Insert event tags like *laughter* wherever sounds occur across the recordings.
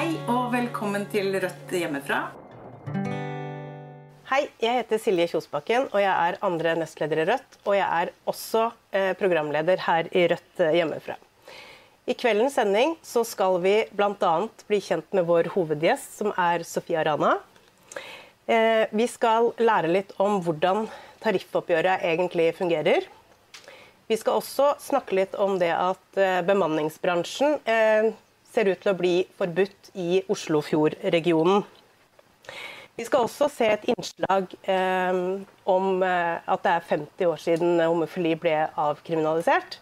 Hei og velkommen til Rødt hjemmefra. Hei, jeg heter Silje Kjosbakken, og jeg er andre nestleder i Rødt. Og jeg er også eh, programleder her i Rødt eh, hjemmefra. I kveldens sending så skal vi bl.a. bli kjent med vår hovedgjest, som er Sofia Rana. Eh, vi skal lære litt om hvordan tariffoppgjøret egentlig fungerer. Vi skal også snakke litt om det at eh, bemanningsbransjen ser ut til å bli forbudt i Oslofjordregionen. Vi skal også se et innslag eh, om eh, at det er 50 år siden homofili ble avkriminalisert.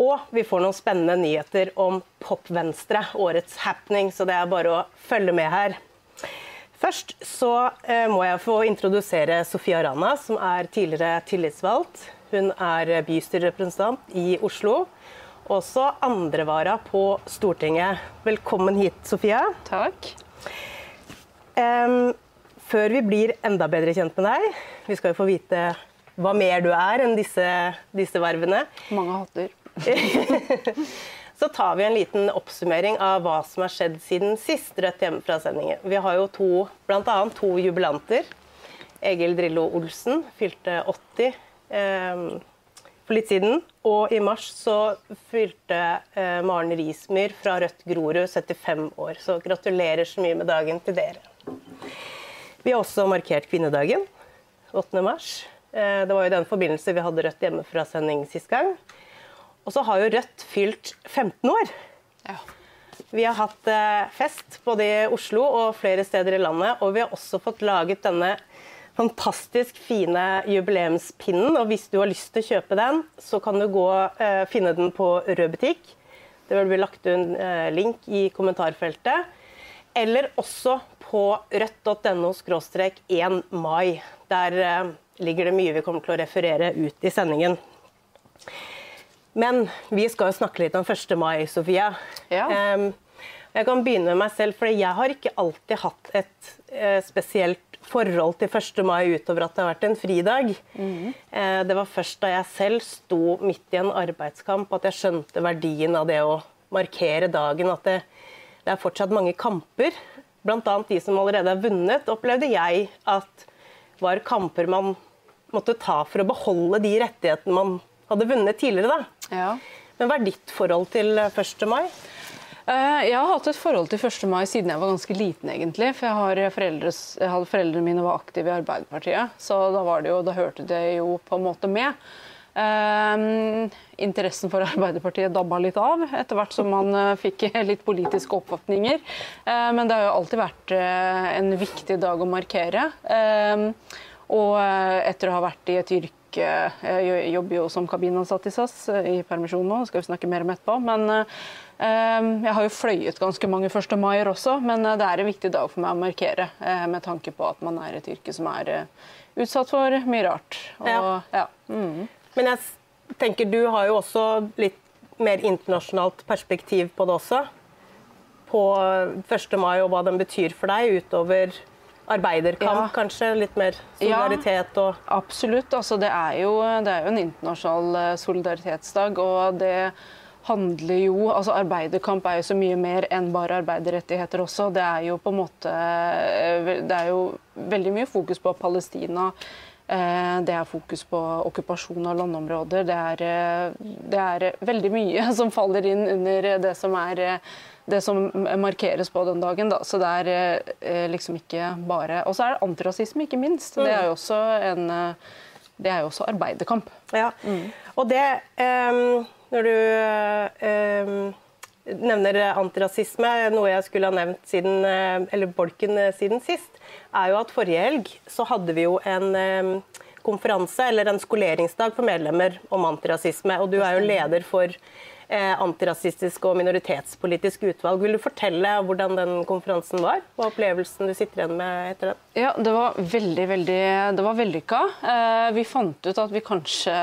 Og vi får noen spennende nyheter om Pop-Venstre, årets happening, så det er bare å følge med her. Først så eh, må jeg få introdusere Sofia Rana, som er tidligere tillitsvalgt. Hun er bystyrerepresentant i Oslo. Også andrevara på Stortinget. Velkommen hit, Sofia. Takk. Um, før vi blir enda bedre kjent med deg, vi skal jo få vite hva mer du er enn disse, disse vervene, Mange hatter. *laughs* så tar vi en liten oppsummering av hva som har skjedd siden sist Rødt hjemmefra-sendingen. Vi har jo to, bl.a. to jubilanter. Egil Drillo Olsen fylte 80 em, for litt siden. Og i mars så fylte eh, Maren Rismyr fra Rødt Grorud 75 år. Så gratulerer så mye med dagen til dere. Vi har også markert kvinnedagen, 8. mars. Eh, Det var jo i den forbindelse vi hadde Rødt hjemmefra-sending sist gang. Og så har jo Rødt fylt 15 år. Ja. Vi har hatt eh, fest både i Oslo og flere steder i landet, og vi har også fått laget denne fantastisk fine jubileumspinnen. Og hvis du har lyst til å kjøpe den, så kan du gå eh, finne den på Rød butikk. Det vil bli lagt ut eh, link i kommentarfeltet. Eller også på rødt.no 1 mai. Der eh, ligger det mye vi kommer til å referere ut i sendingen. Men vi skal jo snakke litt om 1. mai, Sofia. Ja. Jeg kan begynne med meg selv, for jeg har ikke alltid hatt et eh, spesielt forhold til 1. mai utover at det har vært en fridag. Mm. det var først da jeg selv sto midt i en arbeidskamp at jeg skjønte verdien av det å markere dagen. At det, det er fortsatt mange kamper, bl.a. de som allerede er vunnet, opplevde jeg at var kamper man måtte ta for å beholde de rettighetene man hadde vunnet tidligere. Da. Ja. Men hva er ditt forhold til eh, 1. mai? Eh, Jeg har hatt et forhold til 1. mai siden jeg var ganske liten, egentlig. For jeg har foreldre, jeg foreldrene mine var aktive i Arbeiderpartiet, så da, jo, da hørte det jo på en måte med. Eh, interessen for Arbeiderpartiet dabba litt av etter hvert som man eh, fikk *laughs* litt politiske oppfatninger. Eh, men det har jo alltid vært eh, en viktig dag å markere. Og etter å ha vært i et yrke Jeg jobber jo som kabinansatt i SAS i permisjon nå, skal vi snakke mer om etterpå. Men jeg har jo fløyet ganske mange 1. maier også, men eh, det er en viktig dag for meg å markere. eh, Med tanke på at man er et yrke som er eh, utsatt for mye rart. Og, Ja. ja. Mm. Men jeg tenker du har jo også litt mer internasjonalt perspektiv på det også. På 1. mai og hva den betyr for deg utover arbeiderkamp, Ja. kanskje? Litt mer solidaritet og Absolutt. Altså, det, er jo, det er jo en internasjonal solidaritetsdag, og det handler jo altså Arbeiderkamp er jo så mye mer enn bare arbeiderrettigheter også. Det er jo på en måte eh, Det er jo veldig mye fokus på Palestina. Eh, Det er fokus på okkupasjon av landområder. Det er, eh, det er veldig mye *laughs* som faller inn under det som er det som markeres på den dagen. Da. Så det er liksom ikke bare Og så er det antirasisme, ikke minst. Det er jo også en det er jo også arbeiderkamp. Ja. Og det ehm, Når du eh, nevner antirasisme, noe jeg skulle ha nevnt siden eh, eller bolken eh, siden sist, er jo at forrige helg så hadde vi jo en eh, konferanse, eller en skoleringsdag for medlemmer om antirasisme. Og du er jo leder for eh, antirasistisk og minoritetspolitisk utvalg. Vil du fortelle hvordan den konferansen var? Hva opplevelsen du sitter igjen med etter den? Ja, det var veldig, veldig det var vellykka. Eh, vi fant ut at vi kanskje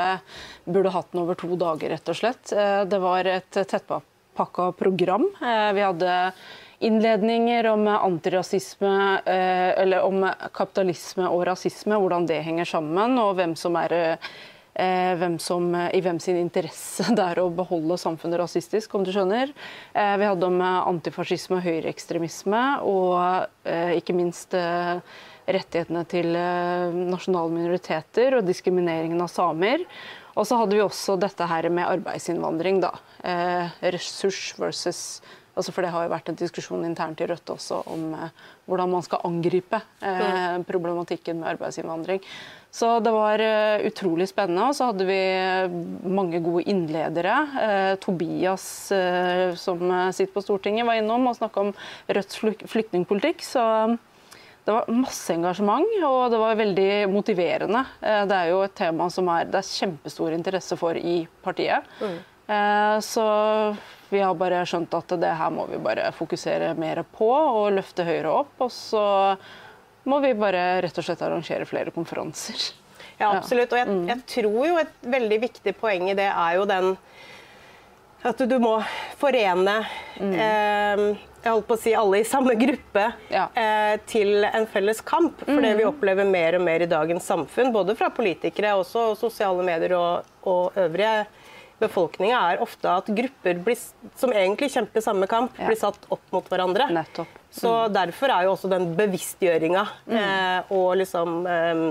burde hatt den over to dager, rett og slett. Eh, det var et tettpakka program. Eh, vi hadde innledninger om antirasisme, eh, eller om kapitalisme og rasisme, hvordan det henger sammen, og hvem som er eh, eh, hvem som, i hvem sin interesse *laughs* det er å beholde samfunnet rasistisk, om du skjønner. Eh, vi hadde om eh, antifascisme og høyreekstremisme, og eh, ikke minst eh, rettighetene til eh, nasjonale minoriteter og diskrimineringen av samer. Og så hadde vi også dette her med arbeidsinnvandring, da. ressurs versus Altså for Det har jo vært en diskusjon internt i Rødt også om eh, hvordan man skal angripe eh, problematikken med arbeidsinnvandring. Så det var uh, utrolig spennende. Og så hadde vi mange gode innledere. Tobias, som sitter på Stortinget, var innom og snakka om Rødts flyktningpolitikk. Så det var masse engasjement, og det var veldig motiverende. Det er jo et tema som er, det er kjempestor interesse for i partiet. Mm. Så vi har bare skjønt at det her må vi bare fokusere mer på og løfte høyere opp. Og så må vi bare rett og slett arrangere flere konferanser. Ja, absolutt. Og jeg, mm. jeg tror jo et veldig viktig poeng i det er jo den at du må forene mm. eh, jeg holdt på å si alle i samme gruppe ja. eh, til en felles kamp. For det vi mm. opplever mer og mer i dagens samfunn, både fra politikere, også sosiale medier og, og øvrige befolkninga er ofte at grupper blir, som egentlig kjemper samme kamp, ja. blir satt opp mot hverandre. Nettopp. Mm. Så derfor er jo også den bevisstgjøringa mm. eh, og liksom eh,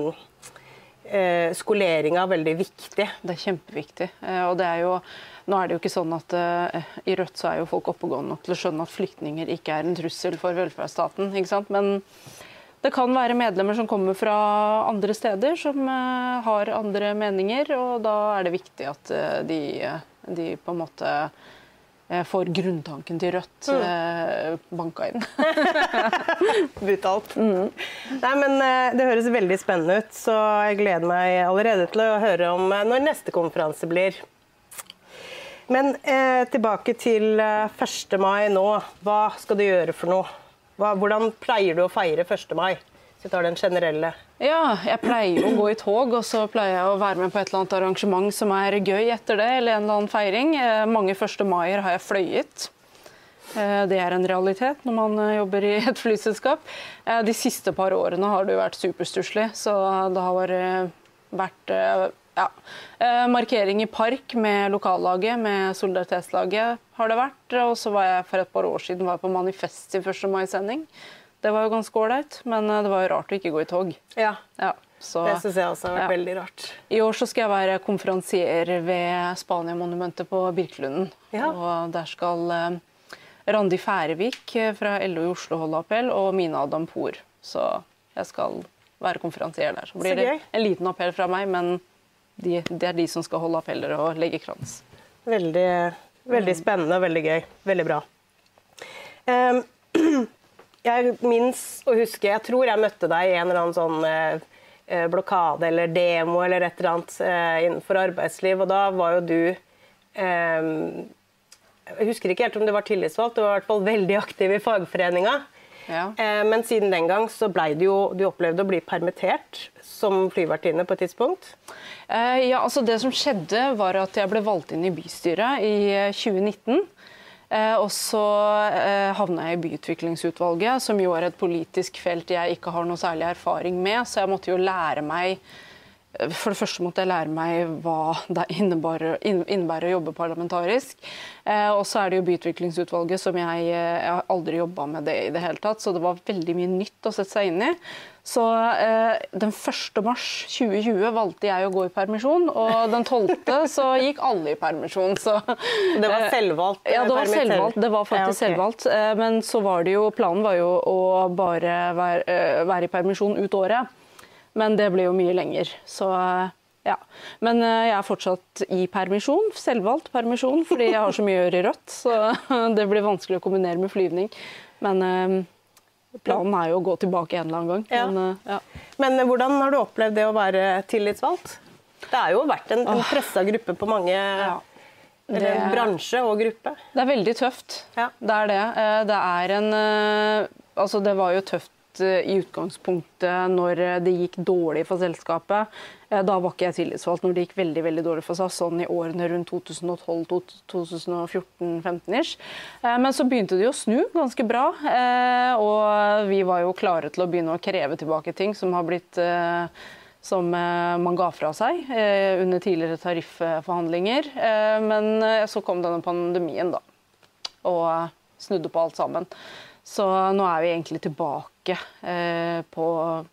eh, skoleringa veldig viktig. Det er kjempeviktig. Eh, og det er jo nå er det jo ikke sånn at uh, I Rødt så er jo folk oppegående nok til å skjønne at flyktninger ikke er en trussel for velferdsstaten. ikke sant? Men det kan være medlemmer som kommer fra andre steder, som uh, har andre meninger. Og da er det viktig at uh, de, de, på en måte får grunntanken til Rødt mm. banka inn. *laughs* Brutalt. Mm. Nei, men Det høres veldig spennende ut, så jeg gleder meg allerede til å høre om når neste konferanse blir. Men tilbake til 1. mai nå. Hva skal du gjøre for noe? Hva, hvordan pleier du å feire 1. mai? Så vi tar den generelle. Ja, jeg pleier å gå i tog, og så pleier jeg å være med på et eller annet arrangement som er gøy etter det, eller en eller annen feiring. Eh, mange 1. maier har jeg fløyet. Eh, det er en realitet når man eh, jobber i et flyselskap. De siste par årene har det jo vært superstusslig, så det har vært ja. Markering i park med lokallaget, med solidaritetslaget har det vært. Og så var jeg for et par år siden var på Manifest i 1. mai-sending. Det var jo ganske ålreit, men eh, det var jo rart å ikke gå i tog. Ja, ja så, det syns jeg også har vært ja. veldig rart. I år så skal jeg være konferansier ved Spania-monumentet på Birkelunden. Ja. Og der skal eh, Randi Færevik eh, fra LO i Oslo holde appell, og Mina Dampour. Så jeg skal være konferansier der. Så blir så det en liten appell fra meg, men de, det er de som skal holde appeller og legge krans. Veldig Veldig spennende og veldig gøy. Veldig bra. Um, *clears throat* jeg minnes og husker Jeg tror jeg møtte deg i en eller annen sånn uh, blokade eller demo eller et eller annet uh, innenfor arbeidsliv, og da var jo du Jeg husker ikke helt om du var tillitsvalgt, du var i hvert fall veldig aktiv i fagforeninga. Ja. Uh, men siden den gang så blei du jo Du opplevde å bli permittert som flyvertinne på et tidspunkt? Eh, ja, altså Det som skjedde, var at jeg ble valgt inn i bystyret i 2019. Eh, og så eh, havna jeg i byutviklingsutvalget, som jo er et politisk felt jeg ikke har noe særlig erfaring med. Så jeg måtte jo lære meg for det første måtte jeg lære meg hva det innebærer, innebærer å jobbe parlamentarisk. Eh, og så er det jo byutviklingsutvalget som jeg, jeg har aldri jobba med det i det hele tatt. Så det var veldig mye nytt å sette seg inn i. Så eh, den 1. mars 2020 valgte jeg å gå i permisjon, og den 12. *laughs* så gikk alle i permisjon. Så, det var selvvalgt? Eh, ja, det var selvvalgt. Det var faktisk ja, okay. selvvalgt. Eh, men så var det jo Planen var jo å bare være, eh, være i permisjon ut året. Men det blir jo mye lenger. Så ja. Men eh, jeg er fortsatt i permisjon, selvvalgt permisjon, fordi jeg har så mye å gjøre i Rødt. Så *laughs* det blir vanskelig å kombinere med flyvning. Men eh, planen er jo å gå tilbake en eller annen gang. Ja. Men, eh, ja. Men, hvordan har du opplevd det å være tillitsvalgt? Det har jo vært en, en pressa gruppe på mange ja. Det, bransje og gruppe. Det er veldig tøft. Ja. Det er det. Det er en Altså, det var jo tøft Eh, i utgangspunktet når det gikk dårlig for selskapet. Eh, da var ikke jeg tillitsvalgt når det gikk veldig veldig dårlig for SAS, sånn i årene rundt 2012-2014-15 ish. Eh, men så begynte det å snu ganske bra, og vi var jo klare til å begynne å kreve tilbake ting som har blitt som eh, man ga fra seg eh, under tidligere tarifforhandlinger. Eh, men eh, så kom denne pandemien, da. Og eh, snudde på alt sammen. Så nå er vi egentlig tilbake eh, på,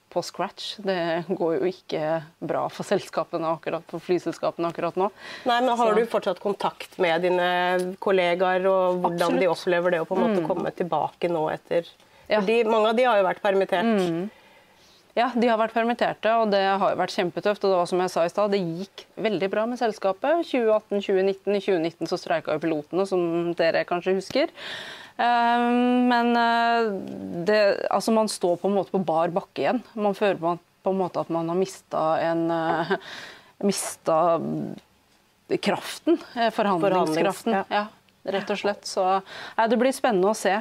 på scratch. Det går jo ikke bra for selskapene akkurat, for flyselskapene akkurat nå. Nei, men Har Så- du fortsatt kontakt med dine kollegaer, og hvordan de opplever det å på en måte komme tilbake nå etter Ja. Fordi Mange av de har jo vært permittert. Ja, de har vært permitterte, og det har jo vært kjempetøft. Og det var som jeg sa i stad, det gikk veldig bra med selskapet. 2018-2019. I 2019 så streika jo pilotene, som dere kanskje husker. Eh, Men eh, det, altså man står på en måte på bar bakke igjen. Man føler på, på en måte at man har mista en eh, Mista kraften. eh, Forhandlingskraften. Ja. Rett og slett. Så nei, det blir spennende å se.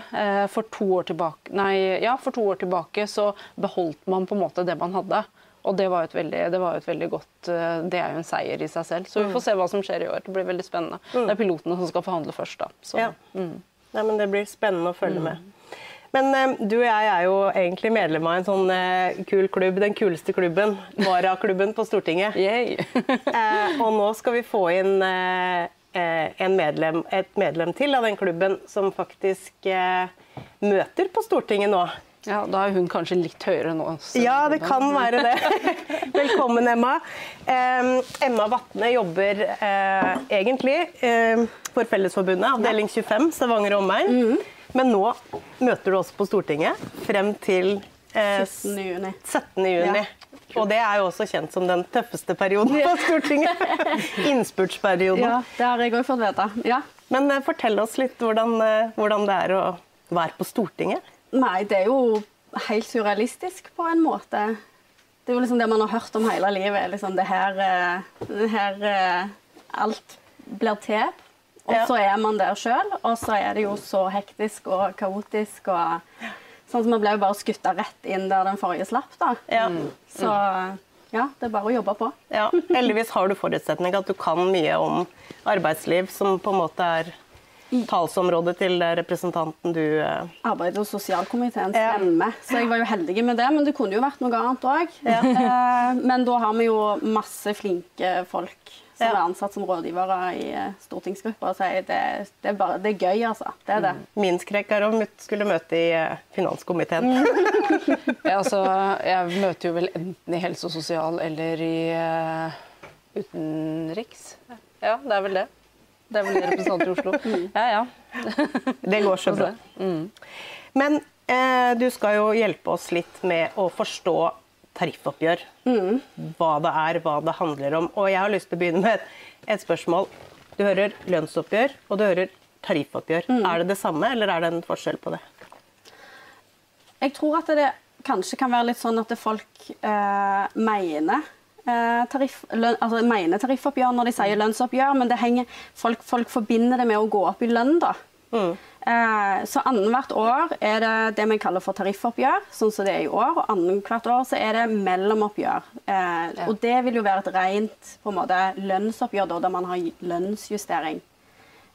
For to år tilbake, nei, ja, for to år tilbake så beholdt man på en måte det man hadde. Og det var et veldig, det var et veldig godt Det er jo en seier i seg selv. Så vi får se hva som skjer i år. Det blir veldig spennende. Det er pilotene som skal forhandle først, da. Så, Ja. Nei, men Det blir spennende å følge med. Men eh, du og jeg er jo egentlig medlem av en sånn eh, kul klubb, den kuleste klubben, Varaklubben på Stortinget. *laughs* Eh, og nå skal vi få inn eh, eh, en medlem, et medlem til av den klubben som faktisk eh, møter på Stortinget nå. ja, da er hun kanskje litt høyere nå. Ja, det kan være det. *laughs* Velkommen, Emma. Emma Vatne jobber egentlig for Fellesforbundet, avdeling 25, Stavanger og omegn. Men nå møter du oss på Stortinget frem til eh, 17. juni. 17. juni. Og det er jo også kjent som den tøffeste perioden på Stortinget. *laughs* Innspurtsperioden. Ja, det har jeg òg fått vite. Ja. Men eh, fortell oss litt hvordan, eh, hvordan det er å være på Stortinget. Nei, det er jo helt surrealistisk på en måte. Det er jo liksom det man har hørt om hele livet. Liksom det her, eh, det her eh, Alt blir til. Og Ja. så er man der sjøl, og så er det jo så hektisk og kaotisk. og Sånn som Vi ble jo bare skutta rett inn der den forrige slapp. da. Ja. Så ja, det er bare å jobbe på. Ja, heldigvis har du forutsetning at du kan mye om arbeidsliv, som på en måte er talsområdet til representanten du eh, Arbeids- og sosialkomiteen Ja. Så jeg var jo heldig med det, men det kunne jo vært noe annet òg. Eh, men da har vi jo masse flinke folk som Ja. er ansatt som rådgivere i eh, stortingsgrupper. Og sier det, det, er bare, det er gøy, altså. Det er det. Min skrekk er å skulle møte i eh, finanskomiteen. *laughs* Ja, altså, jeg møter jo vel enten i helse og sosial eller i uh, utenriks. Ja, det er vel det. Det er vel det representanter i Oslo. *laughs* Ja, ja. Det går så bra. Men eh, du skal jo hjelpe oss litt med å forstå tariffoppgjør. Hva det er, hva det handler om. Og jeg har lyst til å begynne med et, et spørsmål. Du hører lønnsoppgjør, og du hører tariffoppgjør. Er det det samme, eller er det en forskjell på det? Jeg tror at det kanskje kan være litt sånn at folk eh, mener eh, tariff, løn, altså mener tariffoppgjør når de sier lønnsoppgjør, men det henger, folk, folk forbinder det med å gå opp i lønn, da. Eh, så annethvert år er det det vi kaller for tariffoppgjør, sånn som det er i år. Og annethvert år så er det mellomoppgjør. Eh, Og det vil jo være et rent på en måte, lønnsoppgjør da, der man har lønnsjustering.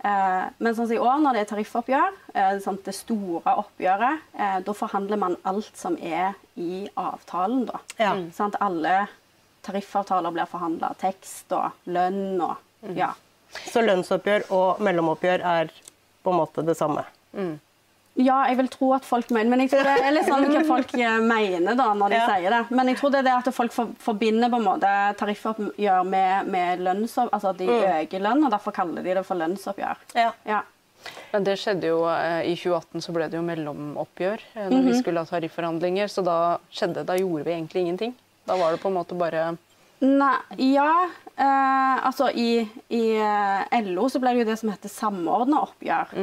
Eh, men sånn som i år, når det er tariffoppgjør, sånn, det store oppgjøret, eh, da forhandler man alt som er i avtalen. Da. Ja. Sant, alle tariffavtaler blir forhandla. Tekst og lønn og ja. Så lønnsoppgjør og mellomoppgjør er på en måte det samme. Ja, jeg vil tro at folk mener Men jeg tror det er litt sånn hva folk eh, mener da når de Ja. sier det. Men jeg tror det er det at folk for, forbinder på en måte tariffoppgjør med, med lønnsoppgjør. Altså at de øker lønn, og derfor kaller de det for lønnsoppgjør. Ja. Ja. Men det skjedde jo eh, I 2018 så ble det jo mellomoppgjør eh, når vi skulle ha tarifforhandlinger. Så da skjedde Da gjorde vi egentlig ingenting. Da var det på en måte bare Nei, ja. Eh, altså i, i eh, LO så ble det jo det som heter samordna oppgjør.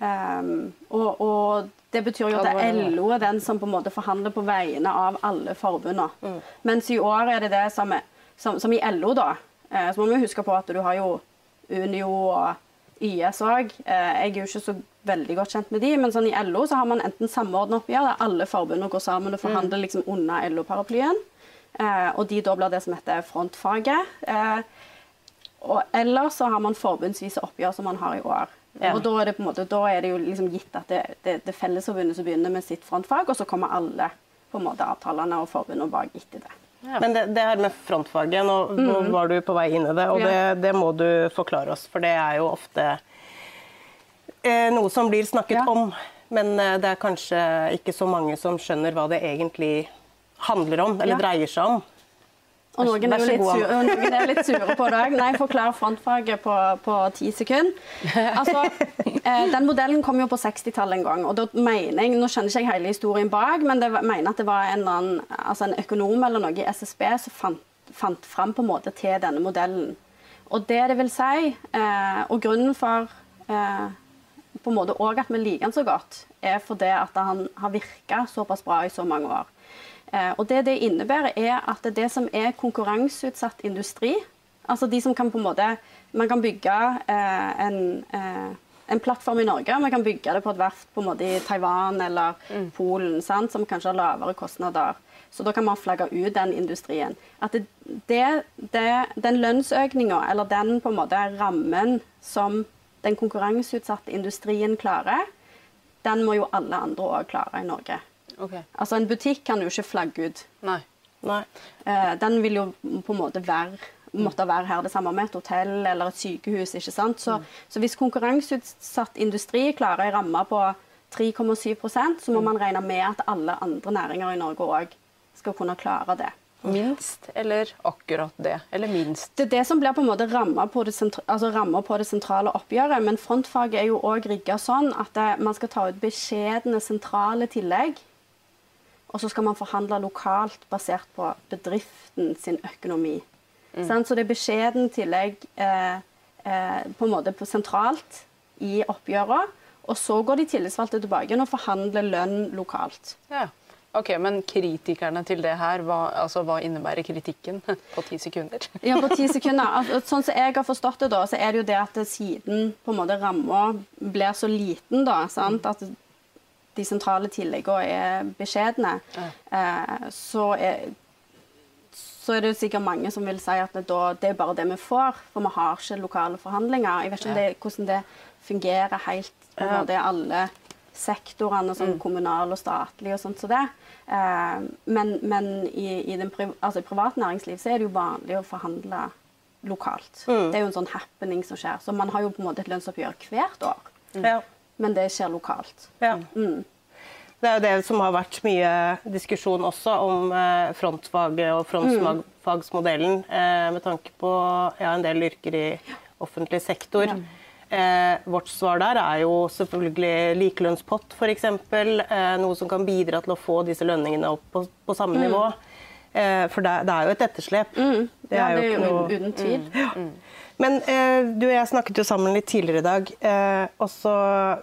Um, og, og det betyr jo at. LO er den som på en måte forhandler på vegne av alle forbundene. Mens i år er det det som, er, som, som i LO, da. Eh, så må vi huske på at du har jo Unio og YS òg. Eh, jeg er jo ikke så veldig godt kjent med de, men sånn i LO så har man enten samordna oppgjør, der alle forbundene går sammen og forhandler liksom under LO-paraplyen. Eh, og de da blir det som heter frontfaget. Eh, og ellers så har man forbundsvise oppgjør som man har i år. Ja. Og da er det på en måte, da er det jo liksom gitt at det, det, det Fellesforbundet som begynner med sitt frontfag, og så kommer alle på en måte avtalene og forbundene bak etter det. Men det, det her med frontfaget, nå, nå var du på vei inn i det, og det, det må du forklare oss. For det er jo ofte eh, noe som blir snakket Ja. om, men eh, det er kanskje ikke så mange som skjønner hva det egentlig handler om, eller Ja. dreier seg om. Og noen er jo litt, sur, noen er litt sure på det òg. Nei, forklar frontfaget på, på ti sekunder. Altså, eh, den modellen kom jo på 60-tallet en gang. og da mener jeg, Nå skjønner ikke jeg hele historien bak, men jeg mener at det var en, altså en økonom eller noe i SSB som fant, fant fram på en måte til denne modellen. Og det det vil si, eh, og grunnen for eh, på en måte også at vi liker den så godt, er fordi at han har virka såpass bra i så mange år. Eh, og det det innebærer, er at det, som er konkurranseutsatt industri, altså de som kan på en måte Man kan bygge eh, en, eh, en plattform i Norge, man kan bygge det på et verft på en måte i Taiwan eller Polen, sant, som kanskje har lavere kostnader. Så da kan man flagge ut den industrien. At det, det, det, den lønnsøkninga, eller den på en måte rammen som den konkurranseutsatte industrien klarer, den må jo alle andre òg klare i Norge. Ok. Altså En butikk kan jo ikke flagge ut. Nei. Nei. Eh, den vil jo på en måte være måtte være her det samme med et hotell eller et sykehus. ikke sant? Så, så hvis konkurranseutsatt industri klarer en ramme på 3,7 så må man regne med at alle andre næringer i Norge òg skal kunne klare det. Minst eller akkurat det? Eller minst? Det er det som blir på en måte ramma på, det altså på det sentrale oppgjøret. Men frontfaget er jo òg rigga sånn at det, man skal ta ut beskjedne sentrale tillegg. Og så skal man forhandle lokalt basert på bedriften sin økonomi. Sant? Så det er beskjeden tillegg eh, eh, på en måte på sentralt i oppgjøret. Og så går de tillitsvalgte tilbake og forhandler lønn lokalt. Ja. Ok, Men kritikerne til det her, hva, altså, hva innebærer kritikken *laughs* på ti sekunder? *laughs* Ja, på ti sekunder. Altså, sånn som jeg har forstått det, da, så er det jo det at siden på en måte ramma blir så liten, da, sant? at de sentrale tilleggene er beskjedne, eh, så, er, så er det sikkert mange som vil si at det, da, det er bare det vi får, for vi har ikke lokale forhandlinger. Jeg vet ikke det, hvordan det fungerer helt på det er alle sektorene, som kommunal og statlig og sånt som det. Eh, men men i, i, den priv, altså privat næringsliv så er det jo vanlig å forhandle lokalt. Det er jo en sånn happening som skjer. Så man har jo på en måte et lønnsoppgjør hvert år, Ja. Men det skjer lokalt. Ja. Det er jo det som har vært mye diskusjon også om eh, frontfaget og frontfagsmodellen, eh, med tanke på ja, en del yrker i offentlig sektor. Eh, vårt svar der er jo selvfølgelig likelønnspott, f.eks. Eh, noe som kan bidra til å få disse lønningene opp på, på samme nivå. Eh, for det, det er jo et etterslep. Det ja, er jo det er jo noe uten tvil. Men eh, du og jeg snakket jo sammen litt tidligere i dag, eh, og så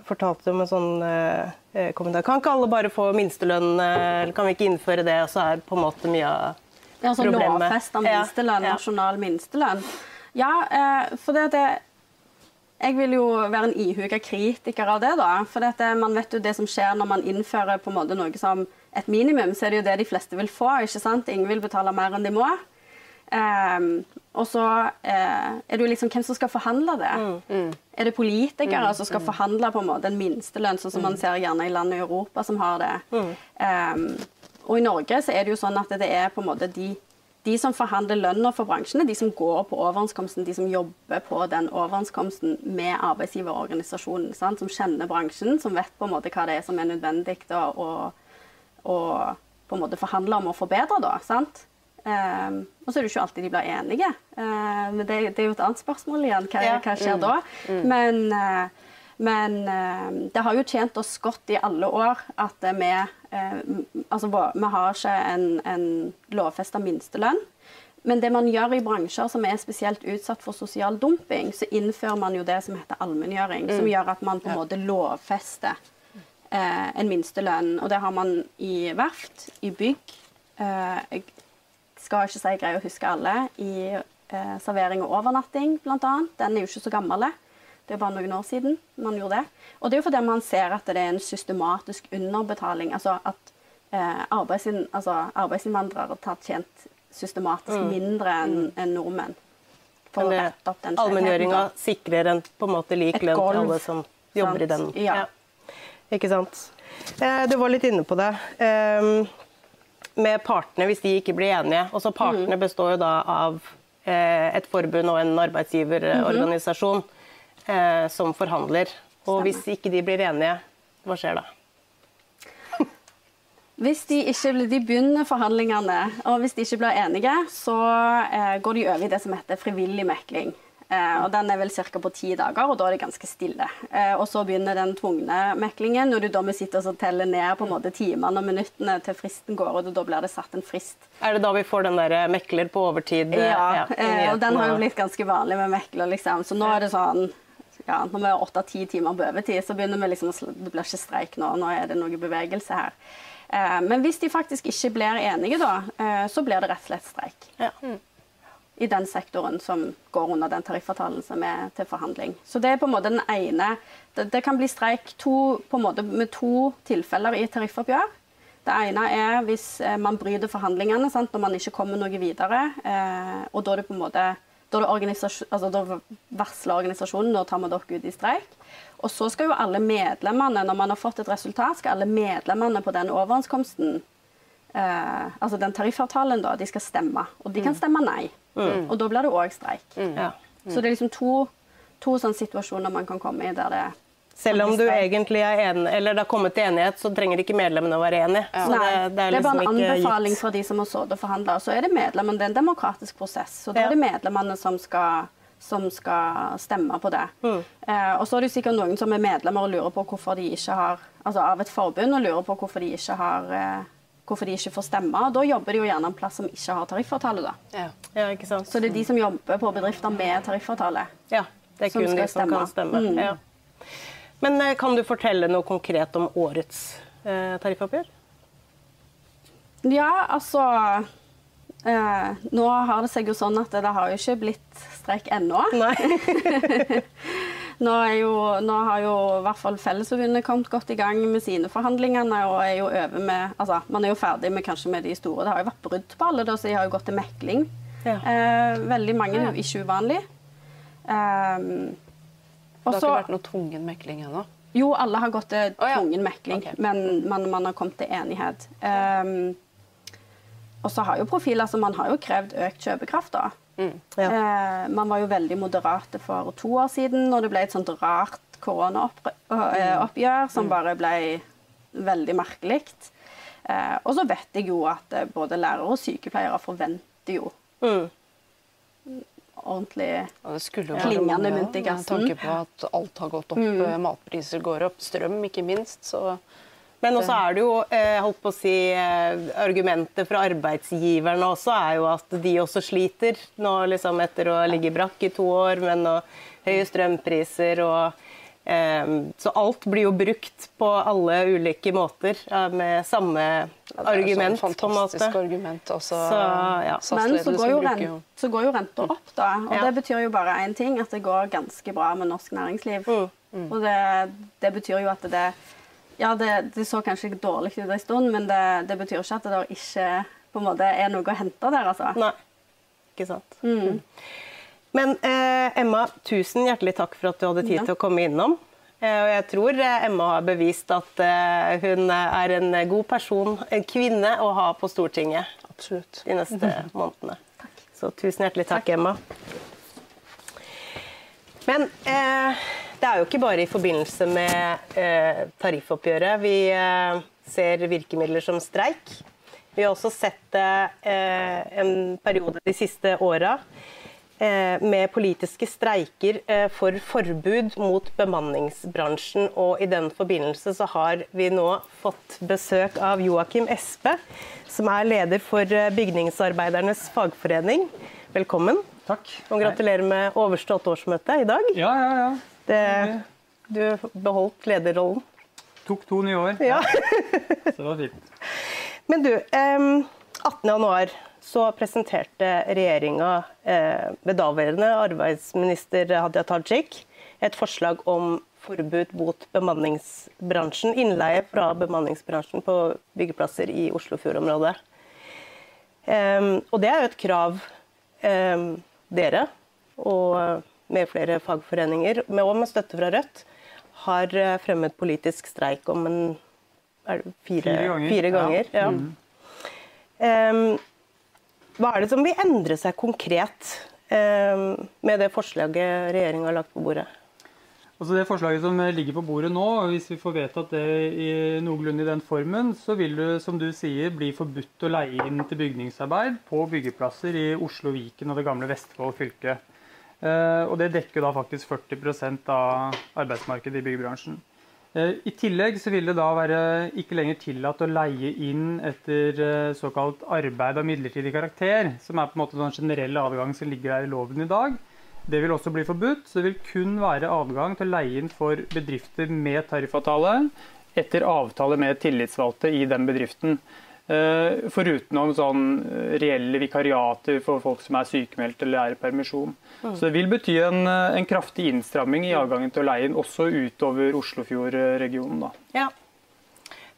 fortalte du om en sånn eh, eh, kommentar. Kan ikke alle bare få minstelønn, eh, eller kan vi ikke innføre det, og så er på en måte mye av Ja, altså, problemet. lovfesta Ja, minstelønn, ja. nasjonal minstelønn. Ja, eh, for det, det Jeg vil jo være en ihuga kritiker av det, da. For dette, man vet jo det som skjer når man innfører på en måte noe som et minimum, så er det jo det de fleste vil få. ikke sant? Ingen vil betale mer enn de må. Ehm, og så eh, er det jo liksom hvem som skal forhandle det. Er det politikere som skal forhandle på en måte en minstelønn, sånn som man ser gjerne i land i Europa som har det? Ehm, og i Norge så er det jo sånn at det er på en måte de, de som forhandler lønna for bransjen, er de som går på overenskomsten, de som jobber på den overenskomsten med arbeidsgiverorganisasjonen, sant? som kjenner bransjen, som vet på en måte hva det er som er nødvendig å på en måte forhandle om å forbedre. Da, sant? Ehm, og så er det ikke alltid de blir enige. Uh, men det, det er jo et annet spørsmål igjen. Hva, Ja. hva skjer da? Men, uh, men uh, det har jo tjent oss godt i alle år at eh, vi eh, altså, Vi har ikke en, en lovfesta minstelønn. Men det man gjør i bransjer som er spesielt utsatt for sosial dumping, så innfører man jo det som heter allmenngjøring, som gjør at man på en måte lovfester eh, en minstelønn. Og det har man i verft, i bygg. Skal ikke si jeg greier å huske alle. I eh, servering og overnatting, bl.a. Den er jo ikke så gammel. Det er bare noen år siden man gjorde det. Og det er jo fordi man ser at det er en systematisk underbetaling. Altså at eh, arbeidsin, altså arbeidsinnvandrere har tjent systematisk mindre enn en nordmenn. For Mm. Men det- rette opp den Allmenngjøringa sikrer en på en måte lik lønn til alle som jobber i den. Ja. Ja. Ikke sant. Eh, du var litt inne på det. Eh, med partene hvis de ikke blir enige. Og så Partene består jo da av eh, et forbund og en arbeidsgiverorganisasjon eh, som forhandler. Og hvis ikke de blir enige, hva skjer da? *laughs* Hvis de ikke de begynner forhandlingene, og hvis de ikke blir enige, så eh, går de over i det som heter frivillig mekling. Eh, og Den er vel ca. på ti dager, og da er det ganske stille. Eh, og Så begynner den tvungne meklingen, når du da må sitte og så telle ned på en måte timene og minuttene til fristen går ut, og da blir det satt en frist. Er det da vi får den der mekler på overtid? Ja, Ja, eh, og den har jo blitt ganske vanlig med mekler, liksom. Så nå er det sånn ja, Når vi har åtte-ti timer på overtid, så begynner vi liksom å Det blir ikke streik nå, nå er det noe bevegelse her. Eh, men hvis de faktisk ikke blir enige, da, eh, så blir det rett og slett streik. Ja. I den sektoren som går under den tariffavtalen som er til forhandling. Så det er på en måte den ene Det, det kan bli streik to, med to tilfeller i tariffoppgjør. Det ene er hvis eh, man bryter forhandlingene, sant, når man ikke kommer noe videre. Eh, og da det måte da, det organisasjon, altså, da varsler organisasjonen nå tar vi dere ut i streik. Og så skal jo alle medlemmene, når man har fått et resultat, skal alle medlemmene på den overenskomsten eh, altså den tariffavtalen, da, de skal stemme. Og de kan stemme nei. Og da blir det òg streik. Ja. Så det er liksom to, to sånne situasjoner man kan komme i der det Selv om du egentlig er enig, eller det har kommet til enighet, så trenger ikke medlemmene å være enige. Ja. Nei, det, det er bare liksom en anbefaling gitt. fra de som har sittet og forhandla. Så er det medlemmene, det er en demokratisk prosess. Så da Ja. er det medlemmene som skal, som skal stemme på det. Mm. Eh, og så er det sikkert noen som er medlemmer og lurer på hvorfor de ikke har Altså av et forbund og lurer på hvorfor de ikke har eh, hvorfor de ikke får stemme. Og da jobber de jo gjerne en plass som ikke har tariffavtale, da. Ja. Ja, ikke sant? Så det er de som jobber på bedrifter med tariffavtale. Ja, det er Som kun skal de som kan stemme. stemme. Mm. Ja. Men eh, kan du fortelle noe konkret om årets eh, tariffoppgjør? Ja, altså eh, Nå har det seg jo sånn at det har jo ikke blitt streik ennå. Nei. *laughs* Nå, jo, nå har jo i hvert fall Fellesforbundet kommet godt i gang med sine forhandlingene. og er jo over med, altså Man er jo ferdig med kanskje med de store. Det har jo vært brudd på alle, da, så de har jo gått til mekling. Ja. Eh, veldig mange, Ja. ikke uvanlig. Um, Det har også, ikke vært noe tvungen mekling ennå. Jo, alle har gått til oh, ja. tvungen mekling, okay. men man, man har kommet til enighet. Um, og så har jo profiler, altså Man har jo krevd økt kjøpekraft. da. Ja. Eh, man var jo veldig moderate for to år siden, når det ble et sånt rart koronaoppgjør som bare ble veldig merkelig. Eh, og så vet jeg jo at eh, både lærere og sykepleiere forventer jo Mm. ordentlig Og Klingende mynt i Med tanke på at alt har gått opp, mm. matpriser går opp, strøm ikke minst. Så Men også er det jo eh, holdt på å si, eh, argumentet fra arbeidsgiverne også er jo at de også sliter nå liksom etter å ligge brakk i to år, men høye strømpriser og eh, Så alt blir jo brukt på alle ulike måter med samme ja, det er argument, sånn på en måte. fantastisk argument. Også, Så, ja. Men så går, jo rent, så går jo renta opp, da. Og Ja. det betyr jo bare én ting, at det går ganske bra med norsk næringsliv. Mm. Og det, det betyr jo at det Ja, det, det så kanskje dårlig ut en stund, men det, det betyr ikke at det ikke på en måte er noe å hente der, altså. Nei, ikke sant. Mm. Men eh, Emma, tusen hjertelig takk for at du hadde tid Ja. til å komme innom. Eh, og jeg tror eh, Emma har bevist at eh, hun er en god person, en kvinne, å ha på Stortinget Absolutt. de neste månedene. Så tusen hjertelig takk, Emma. Men eh, det er jo ikke bare i forbindelse med eh, tariffoppgjøret vi eh, ser virkemidler som streik. Vi har også sett det eh, en periode de siste åra eh, med politiske streiker eh, for forbud mot bemanningsbransjen. Og i den forbindelse så har vi nå fått besøk av Joakim Espe, som er leder for eh, Bygningsarbeidernes fagforening. Velkommen. Takk. Og gratulerer med overstått årsmøte i dag. Ja, ja, ja. Det, du beholdt lederrollen. Tok to nye år. Ja. *laughs* Så det var fint. Men du, eh, 18.1 så presenterte regjeringa eh, ved daværende arbeidsminister Hadia Tajik et forslag om forbud mot bemanningsbransjen, innleie fra bemanningsbransjen på byggeplasser i Oslofjordområdet. Eh, og det er jo et krav dere og med flere fagforeninger, med, og med støtte fra Rødt, har eh, fremmet politisk streik om en det fire, Fire ganger. Fire ganger Ja. ja. Um, hva er det som vil endre seg konkret um, med det forslaget regjeringa har lagt på bordet? Altså Det forslaget som ligger på bordet nå, hvis vi får vedtatt det i noenlunde i den formen, så vil det som du sier, bli forbudt å leie inn til bygningsarbeid på byggeplasser i Oslo, Viken og det gamle Vestfold fylke. Uh, og det dekker da faktisk 40% av arbeidsmarkedet i byggebransjen. Eh, I tillegg så vil det da være ikke lenger tillatt å leie inn etter eh, såkalt arbeid av midlertidig karakter, som er på en måte den generelle adgang som ligger der i loven i dag. Det vil også bli forbudt. Så det vil kun være adgang til å leie inn for bedrifter med tariffavtale etter avtale med tillitsvalgte i den bedriften. Eh, foruten om sånn eh, reelle vikariater for folk som er sykemeldt eller er i permisjon. Mm. Så det vil bety en, eh, en, kraftig innstramming i adgangen til å leie inn, også utover Oslofjord-regionen. Ja.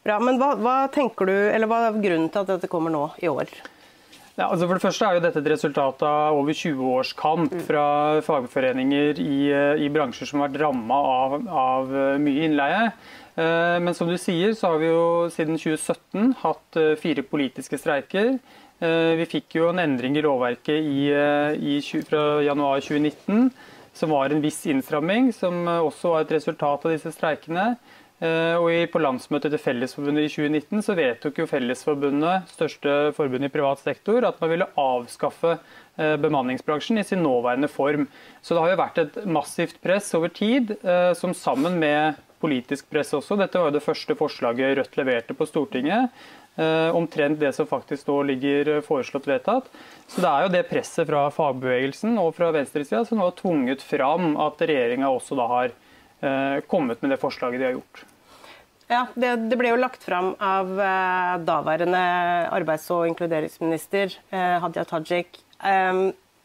Bra, men hva, hva, tenker du, eller hva er grunnen til at dette kommer nå i år? Ja, altså for det første er jo dette et resultat av over 20 års kamp mm. fra fagforeninger i, i, bransjer som har vært ramma av, av mye innleie. Eh, men som du sier, så har vi jo siden 2017 hatt eh, fire politiske streiker. Eh, vi fikk jo en endring i lovverket i, i, fra januar 2019 som var en viss innstramming, som også var et resultat av disse streikene. Og På landsmøtet til Fellesforbundet i 2019 så vedtok jo Fellesforbundet, største forbund i privat sektor, at man ville avskaffe bemanningsbransjen i sin nåværende form. Så det har jo vært et massivt press over tid, som sammen med politisk press også. Dette var jo det første forslaget Rødt leverte på Stortinget. Eh, omtrent det som faktisk nå ligger foreslått vedtatt. Så det er jo det presset fra fagbevegelsen og fra venstresida som har tvunget fram at regjeringa også da har eh, kommet med det forslaget de har gjort. Ja, det, det, ble jo lagt fram av eh, daværende arbeids- og inkluderingsminister eh, Hadia Tajik. Eh,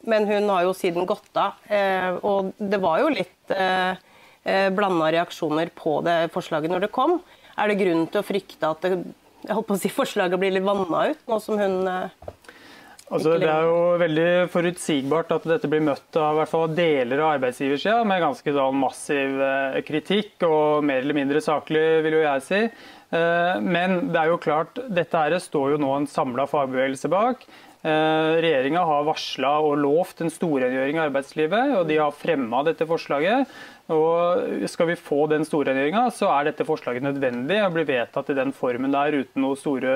men hun har jo siden gått av. Eh, og det var jo litt eh, Eh, blanda reaksjoner på det forslaget når det kom. Er det grunn til å frykte at det, jeg å si, forslaget blir litt vanna ut, nå som hun eh, Altså, det er jo veldig forutsigbart at dette blir møtt av fall deler av arbeidsgiversida med ganske sånn massiv eh, kritikk, og mer eller mindre saklig, vil jo jeg si. Men det er jo klart, dette her står jo nå en samla fagbevegelse bak. Regjeringa har varsla og lovt en storrengjøring av arbeidslivet, og de har fremma dette forslaget. Og Skal vi få den storrengjøringa, så er dette forslaget nødvendig å bli vedtatt i den formen der uten noen store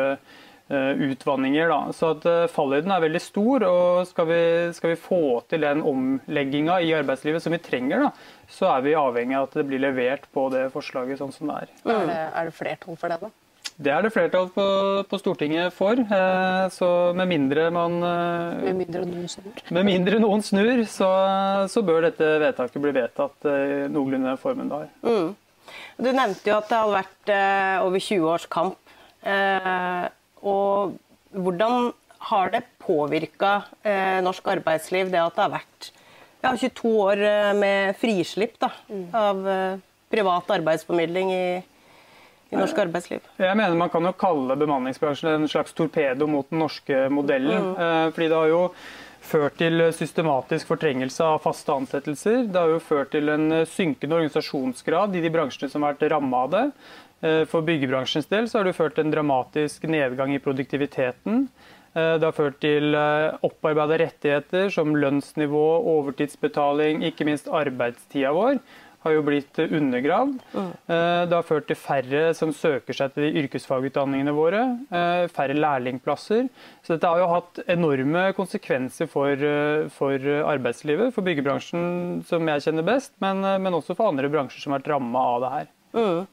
utvanninger. Da. Så at uh, Fallhøyden er veldig stor. og skal vi, skal vi få til den omlegginga i arbeidslivet som vi trenger, da, så er vi avhengig av at det blir levert på det forslaget sånn som det er. Er det, er det flertall for det, da? Det er det flertall på, på Stortinget for. Eh, så med mindre man eh, Med mindre noen snur? Med mindre noen snur, så, så bør dette vedtaket bli vedtatt eh, noenlunde formen det har. Mm. Du nevnte jo at det hadde vært over 20 års kamp. Og hvordan har det påvirka norsk arbeidsliv, det at det har vært ja, 22 år med frislipp da, mm. av privat arbeidsformidling i i norsk arbeidsliv? Jeg mener Man kan jo kalle bemanningsbransjen en slags torpedo mot den norske modellen. Mm. Fordi det har jo ført til systematisk fortrengelse av faste ansettelser. Det har jo ført til en synkende organisasjonsgrad i de bransjene som har vært ramma av det. Eh, for byggebransjens del så har det ført en dramatisk nedgang i produktiviteten. Eh, det har ført til opparbeida rettigheter som lønnsnivå, overtidsbetaling, ikke minst arbeidstida vår har jo blitt undergravd. Mm. Eh, det har ført til færre som søker seg til de yrkesfagutdanningene våre. Eh, færre lærlingplasser. Så dette har jo hatt enorme konsekvenser for, eh, for arbeidslivet. For byggebransjen, som jeg kjenner best, men, men, også for andre bransjer som har vært ramma av det her. Mm.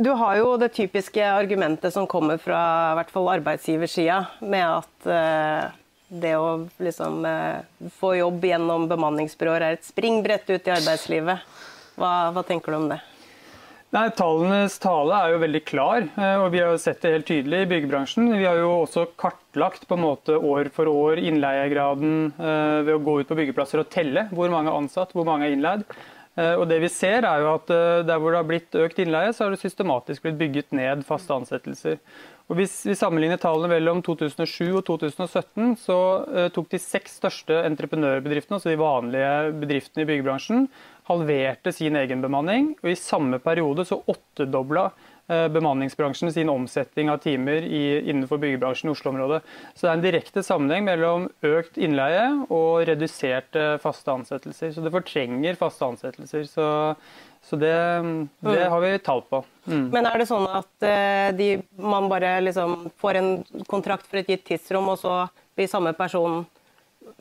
Du har jo det typiske argumentet som kommer fra i hvert fall arbeidsgiversida, med at uh, det å liksom eh, få jobb gjennom bemanningsbyråer er et springbrett ut i arbeidslivet. Hva, hva, tenker du om det? Nei, Tallenes tale er jo veldig klar, eh, og vi har sett det helt tydelig i byggebransjen. Vi har jo også kartlagt på en måte år for år innleiegraden eh, ved å gå ut på byggeplasser og telle hvor mange er ansatt, hvor mange er innleid. Og det vi ser er jo at Der hvor det har blitt økt innleie, så har det systematisk blitt bygget ned faste ansettelser. Og Hvis vi sammenligner tallene mellom 2007 og 2017, så uh, tok de seks største entreprenørbedriftene, altså de vanlige bedriftene i byggebransjen, halverte sin egenbemanning, og i samme periode så åttedobla eh, bemanningsbransjen sin omsetning av timer i, innenfor byggebransjen i Oslo-området. Så det er en direkte sammenheng mellom økt innleie og reduserte faste ansettelser. Så det fortrenger faste ansettelser. Så, så det, det, mm. har vi tall på. Mm. Men er det sånn at uh, de, man bare liksom får en kontrakt for et gitt tidsrom, og så blir samme person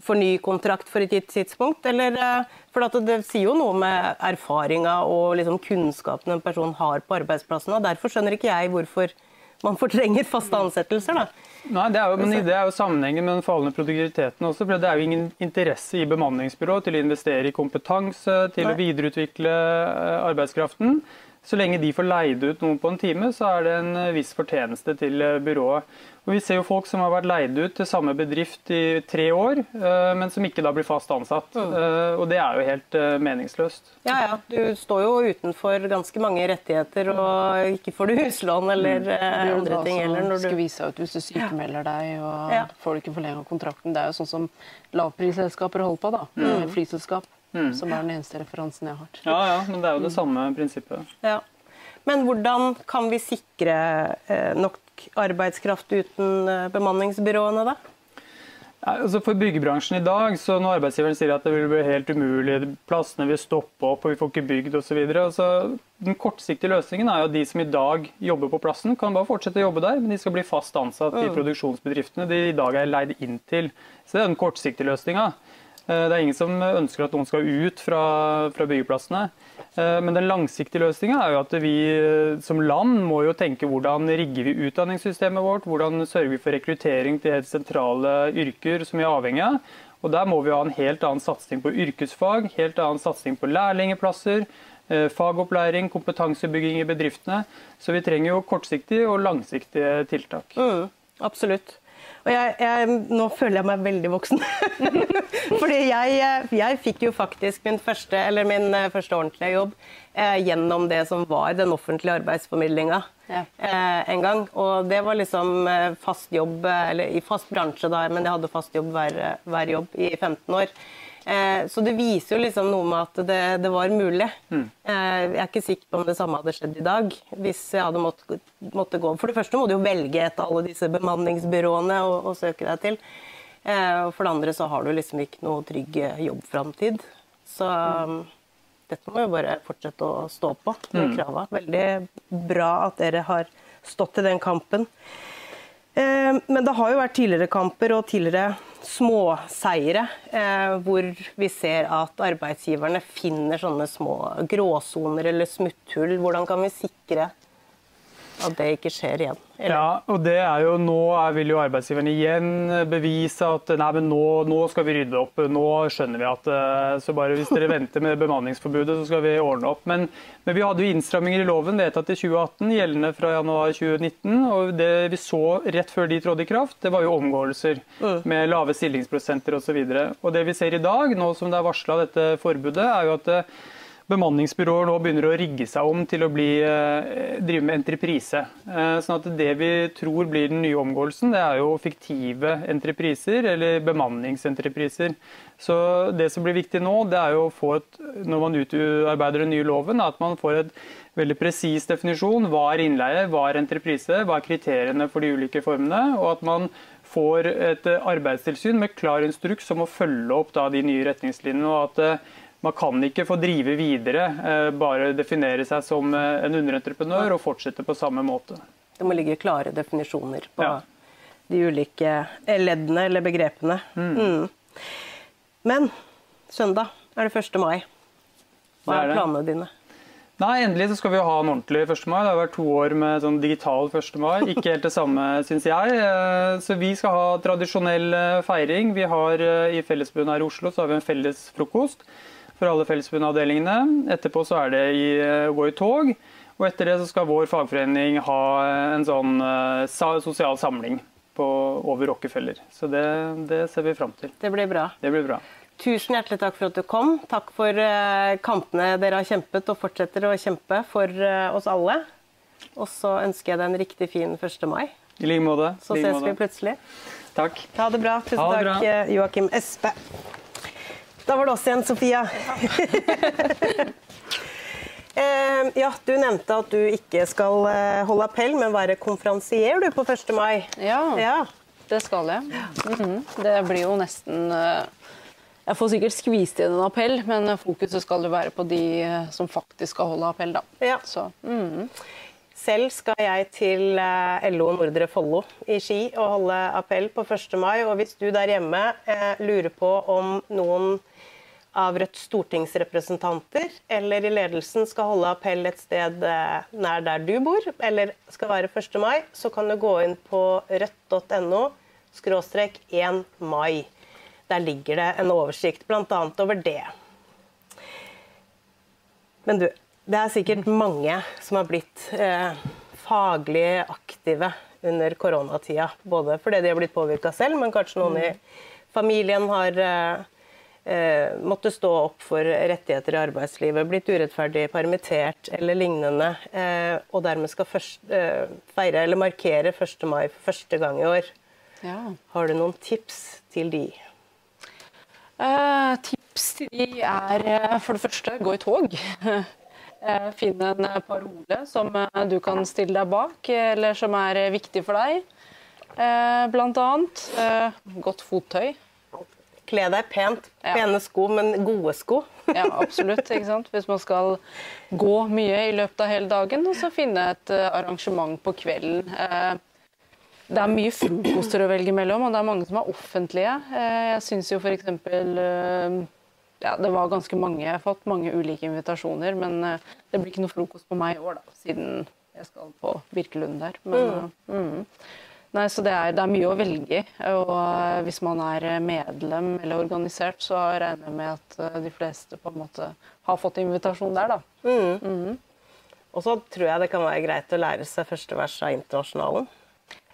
for ny kontrakt for et gitt tidspunkt? Eller, uh, for det sier jo noe med erfaringa og liksom kunnskapen en person har på arbeidsplassen. og Derfor skjønner ikke jeg hvorfor man fortrenger faste ansettelser. da. Nei, det er, jo, men det er jo sammenhengen med den fallende produktiviteten også. for Det er jo ingen interesse i bemanningsbyrå til å investere i kompetanse, til Nei. å videreutvikle eh, arbeidskraften. Så lenge de får leid ut noen på en time, så er det en eh, viss fortjeneste til eh, byrået. Og Vi ser jo folk som har vært leid ut til samme bedrift i tre år, eh, men som ikke da blir fast ansatt. Mm. Og det er jo helt meningsløst. Ja, ja. Du står jo utenfor ganske mange rettigheter, og ikke får du huslån eller mm. andre ting heller. Når du skal vise ut hvis du sykemelder deg og ja. får du ikke forlenga kontrakten. Det er jo sånn som lavprisselskaper holder på, da. Mm. Flyselskap. Mm. Som er den eneste referansen jeg har. Ja, ja, men det er jo det samme prinsippet. Ja. Men hvordan kan vi sikre eh, nok arbeidskraft uten eh, bemanningsbyråene, da? Ja, altså for byggebransjen i dag, så når arbeidsgiveren sier at det vil bli helt umulig, plassene vil stoppe opp og vi får ikke bygd osv. Altså, den kortsiktige løsningen er jo at de som i dag jobber på plassen, kan bare fortsette å jobbe der, men de skal bli fast ansatt mm. i produksjonsbedriftene de i dag er leid inn til. Så det er den kortsiktige løsninga. Eh, det er ingen som ønsker at noen skal ut fra, fra byggeplassene. Eh, men den langsiktige løsninga er jo at vi eh, som land må jo tenke hvordan rigger vi utdanningssystemet vårt, hvordan sørger vi for rekruttering til helt sentrale yrker som vi er avhengig av. Og Der må vi ha en helt annen satsing på yrkesfag, helt annen satsing på lærlingeplasser, fagopplæring, kompetansebygging i bedriftene. Så vi trenger jo kortsiktige og langsiktige tiltak. Mm, absolutt. Og jeg, jeg, nå føler jeg meg veldig voksen. *laughs* Fordi jeg, jeg, fikk jo faktisk min første, min eh, første ordentlige jobb eh, gjennom det som var den offentlige arbeidsformidlinga ja. eh, en gang. Og det var liksom eh, fast jobb, eh, eller i fast bransje da, men jeg hadde fast jobb hver, hver jobb i 15 år. Eh, så det viser jo liksom noe med at det, det var mulig. Mm. Eh, jeg er ikke sikker på om det samme hadde skjedd i dag. Hvis jeg hadde måttet måtte gå For det første må du jo velge et av alle disse bemanningsbyråene å søke deg til. Eh, og for det andre så har du liksom ikke noe trygg jobbframtid. Så mm. dette må jo bare fortsette å stå på, de mm. Veldig bra at dere har stått i den kampen. Men det har jo vært tidligere kamper og tidligere småseire, eh, hvor vi ser at arbeidsgiverne finner sånne små gråsoner eller smutthull. Hvordan kan vi sikre at det ikke skjer igjen. Eller? Ja, og det er jo Nå vil jo arbeidsgiverne igjen bevise at nei, men nå, nå, skal vi rydde opp. Nå skjønner vi at eh, så bare hvis dere *laughs* venter med bemanningsforbudet, så skal vi ordne opp. Men, men vi hadde jo innstramminger i loven vedtatt i 2018, gjeldende fra januar 2019. Og det vi så rett før de trådte i kraft, det var jo omgåelser mm. med lave stillingsprosenter osv. Og, så og det vi ser i dag, nå som det er varsla dette forbudet, er jo at eh, bemanningsbyråer nå begynner å rigge seg om til å bli, eh, drive med entreprise. Eh, sånn at det vi tror blir den nye omgåelsen, det er jo fiktive entrepriser, eller bemanningsentrepriser. Så det som blir viktig nå, det er jo å få et, når man utarbeider den nye loven, at man får et veldig presis definisjon. Hva er innleie, hva er entreprise, hva er kriteriene for de ulike formene? Og at man får et arbeidstilsyn med klar instruks om å følge opp da, de nye retningslinjene. og at eh, man kan ikke få drive videre, eh, bare definere seg som eh, en underentreprenør og fortsette på samme måte. Det må ligge klare definisjoner på ja. de ulike leddene eller begrepene. Mm. Mm. Men søndag er det 1. mai. Hva er, planene dine? Nei, Endelig så skal vi ha en ordentlig 1. mai. Det har vært to år med sånn digital 1. mai. *laughs* Ikke helt det samme, syns jeg. Eh, så vi skal ha tradisjonell feiring. Vi har I Fellesbundet her i Oslo så har vi en felles frokost for alle Fellesforbundet-avdelingene. Etterpå så er det i, eh, å gå i tog. Og etter det så skal vår fagforening ha en sånn uh, sosial samling på, over Rockefeller. Så det, det, ser vi fram til. Det blir bra. Det blir bra. Tusen hjertelig takk for at du kom. Takk for uh, kampene dere har kjempet og fortsetter å kjempe for uh, oss alle. Og så ønsker jeg deg en riktig fin 1. mai. I like måte. Så ses vi plutselig. Takk. Ha det bra. Tusen takk, Joakim Espe. Da var det oss igjen, Sofia. *laughs* Eh, ja, du nevnte at du ikke skal eh, holde appell, men være konferansier du på 1. mai. Ja, Ja. det skal jeg. Mhm. Det blir jo nesten eh, Jeg får sikkert skvist inn en appell, men fokuset skal jo være på de eh, som faktisk skal holde appell, da. Ja. Så, mhm. Selv skal jeg til LO Nordre Follo i Ski og holde appell på 1. mai. Og hvis du der hjemme eh, lurer på om noen av Rødts stortingsrepresentanter eller i ledelsen skal holde appell et sted eh, nær der du bor, eller skal være 1. mai, så kan du gå inn på rødt.no skråstrek 1 mai. Der ligger det en oversikt bl.a. over det. Men du, det er sikkert mange som har blitt eh, faglig aktive under koronatida. Både fordi de har blitt påvirka selv, men kanskje noen i familien har eh, måtte stå opp for rettigheter i arbeidslivet, blitt urettferdig permittert eller lignende, eh, og dermed skal først, eh, feire eller markere 1. mai for første gang i år. ja. Har du noen tips til de? Eh, tips til de er eh, for det første gå i tog. *laughs* Eh, Finn en eh, parole som eh, du kan stille deg bak, eller som er eh, viktig for deg. Eh, Blant annet eh, godt fottøy. Kle deg pent. Ja. Pene sko, men gode sko. *laughs* Ja, absolutt. ikke sant? Hvis man skal gå mye i løpet av hele dagen, og så finne et eh, arrangement på kvelden. Eh, Det er mye frokoster å velge mellom, og det er mange som er offentlige. Eh, Jeg syns jo f.eks. Ja, det var ganske mange. Jeg har fått mange ulike invitasjoner, men det blir ikke noe frokost på meg i år, da, siden jeg skal på Birkelund der. Men, mm. mm. Nei, så det er, det er mye å velge i. Og eh, hvis man er medlem eller organisert, så regner jeg med at eh, de fleste på en måte har fått invitasjon der, da. Og så tror jeg det kan være greit å lære seg første vers av Internasjonalen.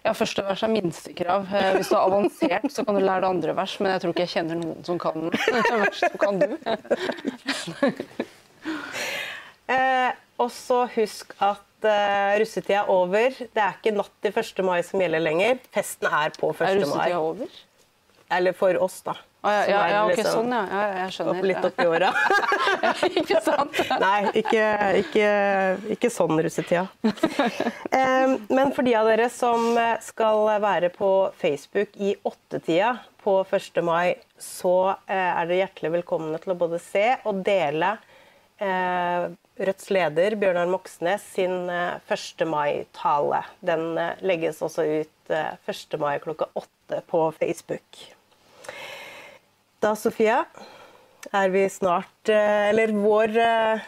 Ja, første vers er minstekrav. Eh, Hvis du er avansert, så kan du lære det andre vers, men jeg tror ikke jeg kjenner noen som kan *laughs* vers som kan du. *laughs* Eh, og så husk at eh, russetida er over. Det er ikke natt til 1. mai som gjelder lenger. Festen er på 1. mai. Er mai. russetida over? Eller for oss, da. Ah, ja, ja, ja, ok, liksom sånn, ja. ja. Jeg skjønner. opp, litt oppi åra. *laughs* Ikke sant? *laughs* Nei, ikke, ikke, ikke sånn russetida. *laughs* Eh, men for de av dere som eh, skal være på Facebook i åttetida på 1. mai, så eh, er dere hjertelig velkomne til å både se og dele Rødts leder Bjørnar Moxnes sin eh, 1. mai-tale. Den eh, legges også ut eh, 1. mai klokka åtte på Facebook. Da, Sofia, er vi snart eh, Eller vår, eh,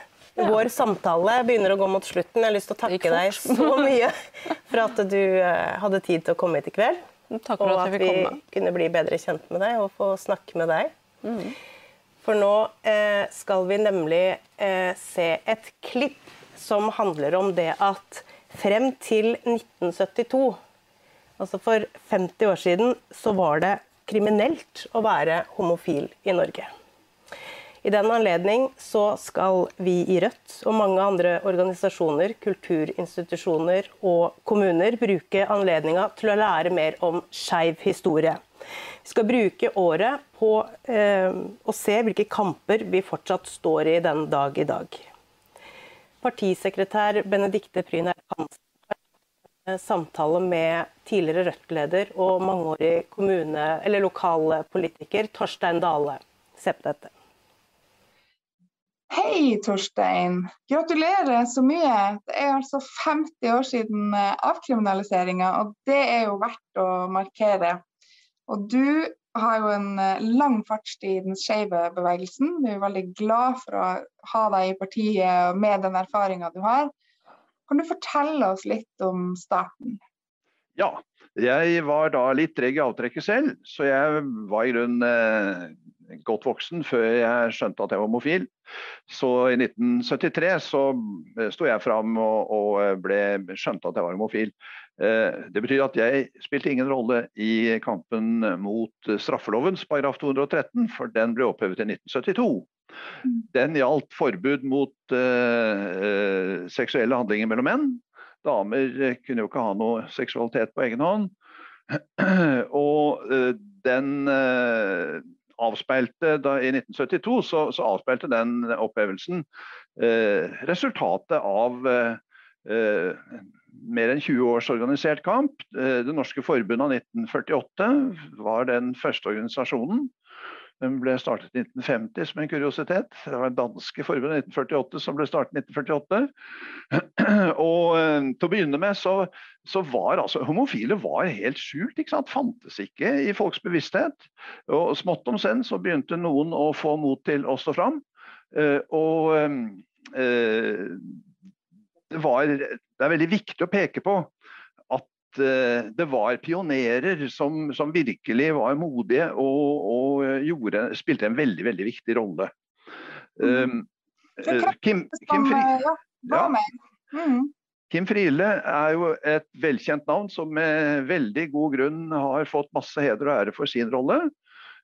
vår samtale begynner å gå mot slutten. Jeg har lyst til å takke deg så mye for at du eh, hadde tid til å komme hit i kveld. Takk for Og at at vi komme. kunne bli bedre kjent med deg og få snakke med deg. For nå eh, skal vi nemlig eh, se et klipp som handler om det at frem til 1972, altså for 50 år siden, så var det kriminelt å være homofil i Norge. I den anledning så skal vi i Rødt og mange andre organisasjoner, kulturinstitusjoner og kommuner bruke anledninga til å lære mer om skeiv historie. Skal bruke året på eh, å se hvilke kamper vi fortsatt står i den dag i dag. Partisekretær Benedikte Pryner Hansen har en samtale med tidligere Rødt-leder og mangeårig kommune- eller lokalpolitiker Torstein Dale. Dette. Hei, Torstein. Gratulerer så mye. Det er altså 50 år siden eh, avkriminaliseringa, og det er jo verdt å markere. Og du har jo en eh, lang fartstid i den skeive bevegelsen. Du er veldig glad for å ha deg i partiet med den erfaringa du har. Kan du fortelle oss litt om starten? Ja, jeg var da litt treg i avtrekket selv, så jeg var i grunnen eh, godt voksen før jeg skjønte at jeg var homofil. Så i 1973 så eh, sto jeg fram og, og ble, skjønte at jeg var homofil. Eh, det betyr at jeg spilte ingen rolle i kampen mot straffelovens paragraf 213, for den ble opphevet i 1972. Den gjaldt forbud mot eh, eh, seksuelle handlinger mellom menn. Damer kunne jo ikke ha noe seksualitet på egen hånd. *clears throat* Og eh, den eh, avspeilte da, I 1972 så, så avspeilte den opphevelsen eh, resultatet av eh, mer enn 20 års organisert kamp. Eh, det norske forbundet av 1948 var den første organisasjonen den ble startet i 1950 som en kuriositet. Det var danske forbundet 1948 som ble startet i 1948. *clears throat* Og eh, til å begynne med så, så var altså homofile var helt skjult. ikke sant? Fantes ikke i folks bevissthet. Og smått om senn så begynte noen å få mot til å stå fram. Eh, og det, var, det er veldig viktig å peke på Eh, det var pionerer som, som, virkelig var modige og, og gjorde, spilte en veldig, veldig viktig rolle. Um, Kim, Kim, Fri, ja. mm. Kim, Friele er jo et velkjent navn som med veldig god grunn har fått masse heder og ære for sin rolle.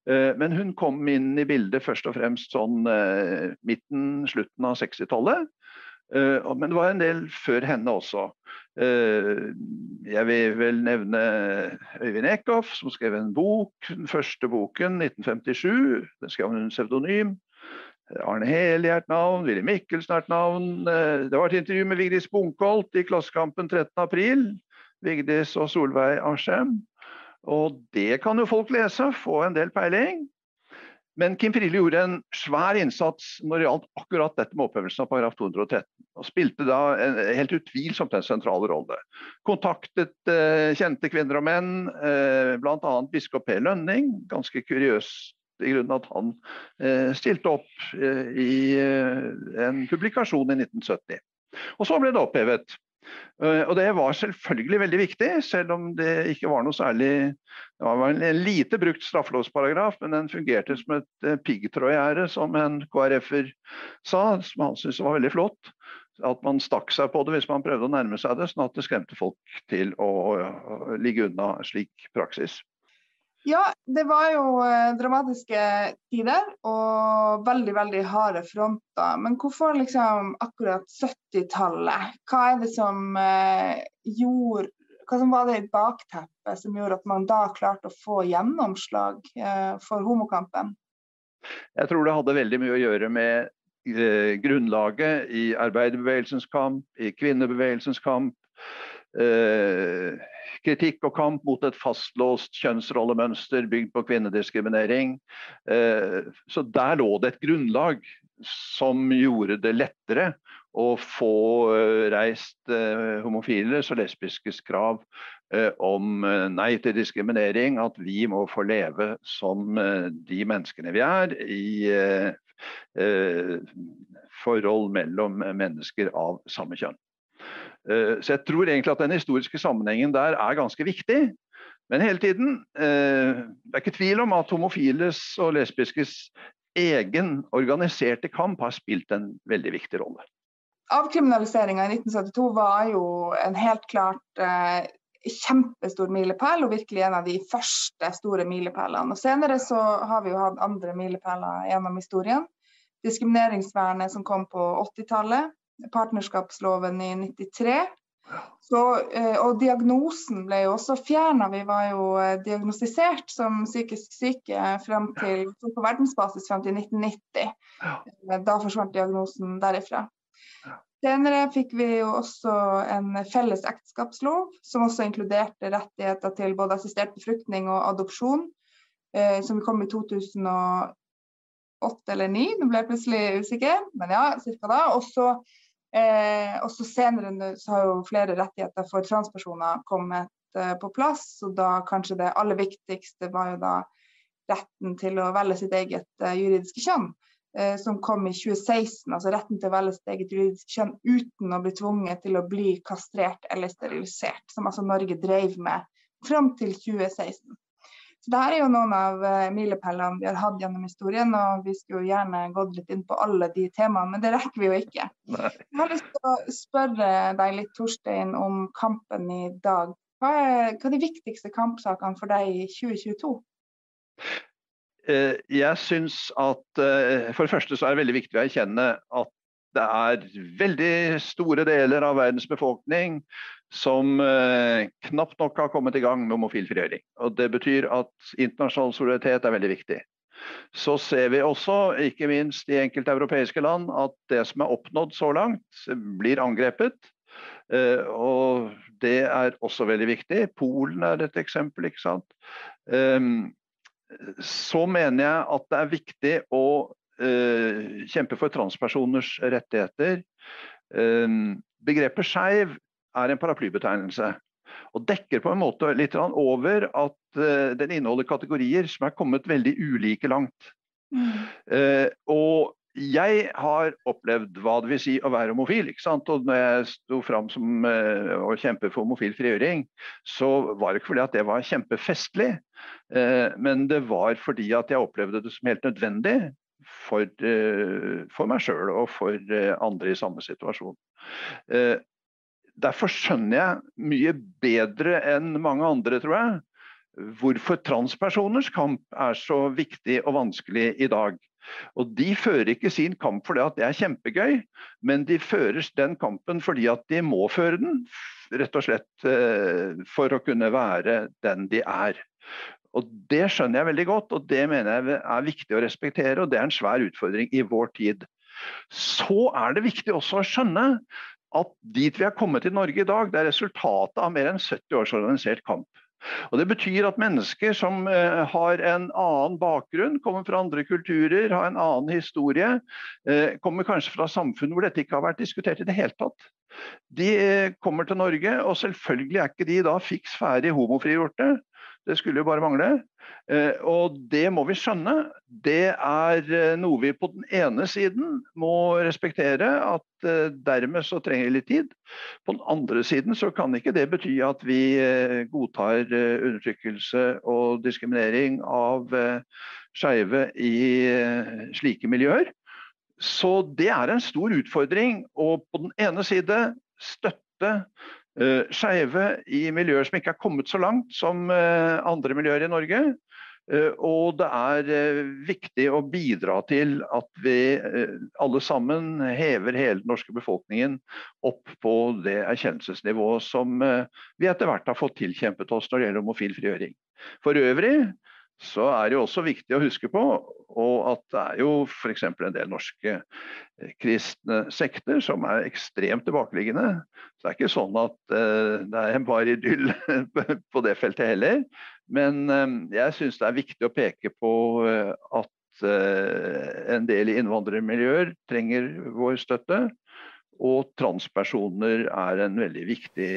Men hun kom inn i bildet først og fremst sånn midten, slutten av 60-tallet. Men det var en del før henne også. Eh, jeg vil vel nevne Øyvind Eckhoff, som skrev en bok, den første boken, 1957. Den skrev han pseudonym. Arne Heli er et navn, Willy Mikkelsen er et navn. Eh, det var et intervju med Vigdis Bunkholt i Klassekampen 13.4. Vigdis og Solveig Asheim. Og det kan jo folk lese, få en del peiling. Men Kim Friele gjorde en svær innsats når det gjaldt akkurat dette med opphevelsen av paragraf 213. Og spilte da en, helt utvilsomt en sentral rolle. Kontaktet eh, kjente kvinner og menn, eh, bl.a. biskop P. Lønning. Ganske kuriøst i grunnen at han eh, stilte opp eh, i eh, en publikasjon i 1970. Og så ble det opphevet. Eh, og det var selvfølgelig veldig viktig, selv om det ikke var noe særlig Det var en lite brukt straffelovsparagraf, men den fungerte som et eh, piggtrådgjerde, som en KrF-er sa, som han syntes var veldig flott. At man stakk seg på det hvis man prøvde å nærme seg det, sånn at det skremte folk til å ligge unna slik praksis. Ja, det var jo eh, dramatiske tider og veldig veldig harde fronter. Men hvorfor liksom akkurat 70-tallet? Hva er det som eh, gjorde hva som var det bakteppet som gjorde at man da klarte å få gjennomslag eh, for homokampen? Jeg tror det hadde veldig mye å gjøre med grunnlaget i arbeiderbevegelsens kamp, i kvinnebevegelsens kamp. Eh, kritikk og kamp mot et fastlåst kjønnsrollemønster bygd på kvinnediskriminering. Eh, så der lå det et grunnlag som gjorde det lettere å få eh, reist homofiles og lesbiskes krav om nei til diskriminering, at vi må få leve som de menneskene vi er, i forhold mellom mennesker av samme kjønn. Eh, så jeg tror egentlig at den historiske sammenhengen der er ganske viktig. Men hele tiden, eh, det er ikke tvil om at homofiles og lesbiskes egen organiserte kamp har spilt en veldig viktig rolle. Avkriminaliseringa i 1972 var jo en helt klart eh, kjempestor milepæl, og virkelig en av de første store milepælene. Og Senere så har vi jo hatt andre milepæler gjennom historien. Diskrimineringsvernet som kom på 80-tallet, partnerskapsloven i 93. Så, eh, og diagnosen ble jo også fjerna. Vi var jo eh, diagnostisert som psykisk syke frem til, på verdensbasis frem til 1990. Eh, da forsvant diagnosen derifra. Senere fikk vi jo også en felles ekteskapslov, som også inkluderte rettigheter til både assistert befruktning og adopsjon, som kom i 2008 eller 2009. Nå ble jeg plutselig usikker, men ja, ca. da. Og så Eh, og så Senere så har jo flere rettigheter for transpersoner kommet eh, på plass. og da Kanskje det aller viktigste var jo da retten til å velge sitt eget eh, juridiske kjønn. Eh, som kom i 2016. Altså retten til å velge sitt eget juridiske kjønn uten å bli tvunget til å bli kastrert eller sterilisert. Som altså Norge drev med fram til 2016. Så det her er jo noen av uh, milepælene vi har hatt gjennom historien, og vi skulle jo gjerne gått litt inn på alle de temaene, men det rekker vi jo ikke. Nei. Jeg har lyst til å spørre deg litt, Torstein, om kampen i dag. Hva er, hva er de viktigste kampsakene for deg i 2022? Eh, jeg syns at eh, For det første så er det veldig viktig å erkjenne at det er veldig store deler av verdens befolkning som eh, knapt nok har kommet i gang med homofil frigjøring. Og Det betyr at internasjonal solidaritet er veldig viktig. så ser vi også, ikke minst i enkelte europeiske land, at det som er oppnådd så langt, blir angrepet. Eh, og det er også veldig viktig. Polen er et eksempel, ikke sant. Eh, så mener jeg at det er viktig å eh, kjempe for transpersoners rettigheter. Ehm, begrepet skeiv er en paraplybetegnelse. Og dekker på en måte litt over at uh, den inneholder kategorier som er kommet veldig ulike langt. Mm. Og jeg har opplevd hva det vil si å være homofil. ikke sant? Og når jeg sto fram som å kjempe for homofil frigjøring, så var det ikke fordi at det var kjempefestlig, men det var fordi at jeg opplevde det som helt nødvendig for, uh, for meg sjøl og for andre i samme situasjon. Derfor skjønner jeg mye bedre enn mange andre, tror jeg, hvorfor transpersoners kamp er så viktig og vanskelig i dag. Og De fører ikke sin kamp fordi at det er kjempegøy, men de fører den kampen fordi at de må føre den. Rett og slett eh, for å kunne være den de er. Og Det skjønner jeg veldig godt, og det mener jeg er viktig å respektere. og Det er en svær utfordring i vår tid. Så er det viktig også å skjønne at dit vi er kommet i Norge i dag, det er resultatet av mer enn 70 års organisert kamp. Og Det betyr at mennesker som eh, har en annen bakgrunn, kommer fra andre kulturer, har en annen historie, eh, kommer kanskje fra samfunn hvor dette ikke har vært diskutert i det hele tatt. De eh, kommer til Norge, og selvfølgelig er ikke de da fiks ferdig homofrigjorte. Det skulle jo bare mangle. Eh, og det må vi skjønne. Det er eh, noe vi på den ene siden må respektere, at eh, dermed så trenger vi litt tid. På den andre siden så kan ikke det bety at vi godtar undertrykkelse og diskriminering av skeive i slike miljøer. Så det er en stor utfordring å på den ene side støtte skeive i miljøer som ikke er kommet så langt som uh, andre miljøer i Norge. Uh, og det er viktig å bidra til at vi alle sammen hever hele den norske befolkningen opp på det erkjennelsesnivået som vi etter hvert har fått tilkjempet oss når det gjelder homofil frigjøring. For øvrig så er det jo også viktig å huske på og at det er jo f.eks. en del norske eh, kristne sekter som er ekstremt tilbakeliggende. Så det er ikke sånn at uh, det er en bare idyll *laughs* på det feltet heller. Men uh, jeg syns det er viktig å peke på at en del innvandrermiljøer trenger vår støtte. Og transpersoner er en veldig viktig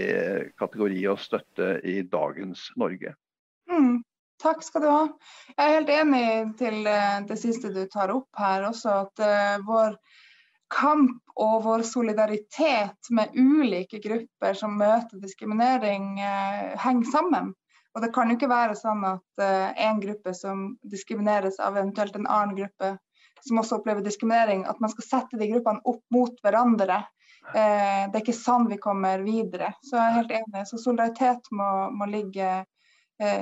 kategori å støtte i dagens Norge. Mm. Takk skal du ha. Jeg er helt enig til eh, det siste du tar opp her også, at uh, vår kamp og vår solidaritet med ulike grupper som møter diskriminering, uh, henger sammen. Og det kan jo ikke være sånn at en gruppe som diskrimineres av eventuelt en annen gruppe som også opplever diskriminering, at man skal sette de gruppene opp mot hverandre. det er ikke sånn vi kommer videre. Så jeg er helt enig. Så solidaritet må, må ligge Eh,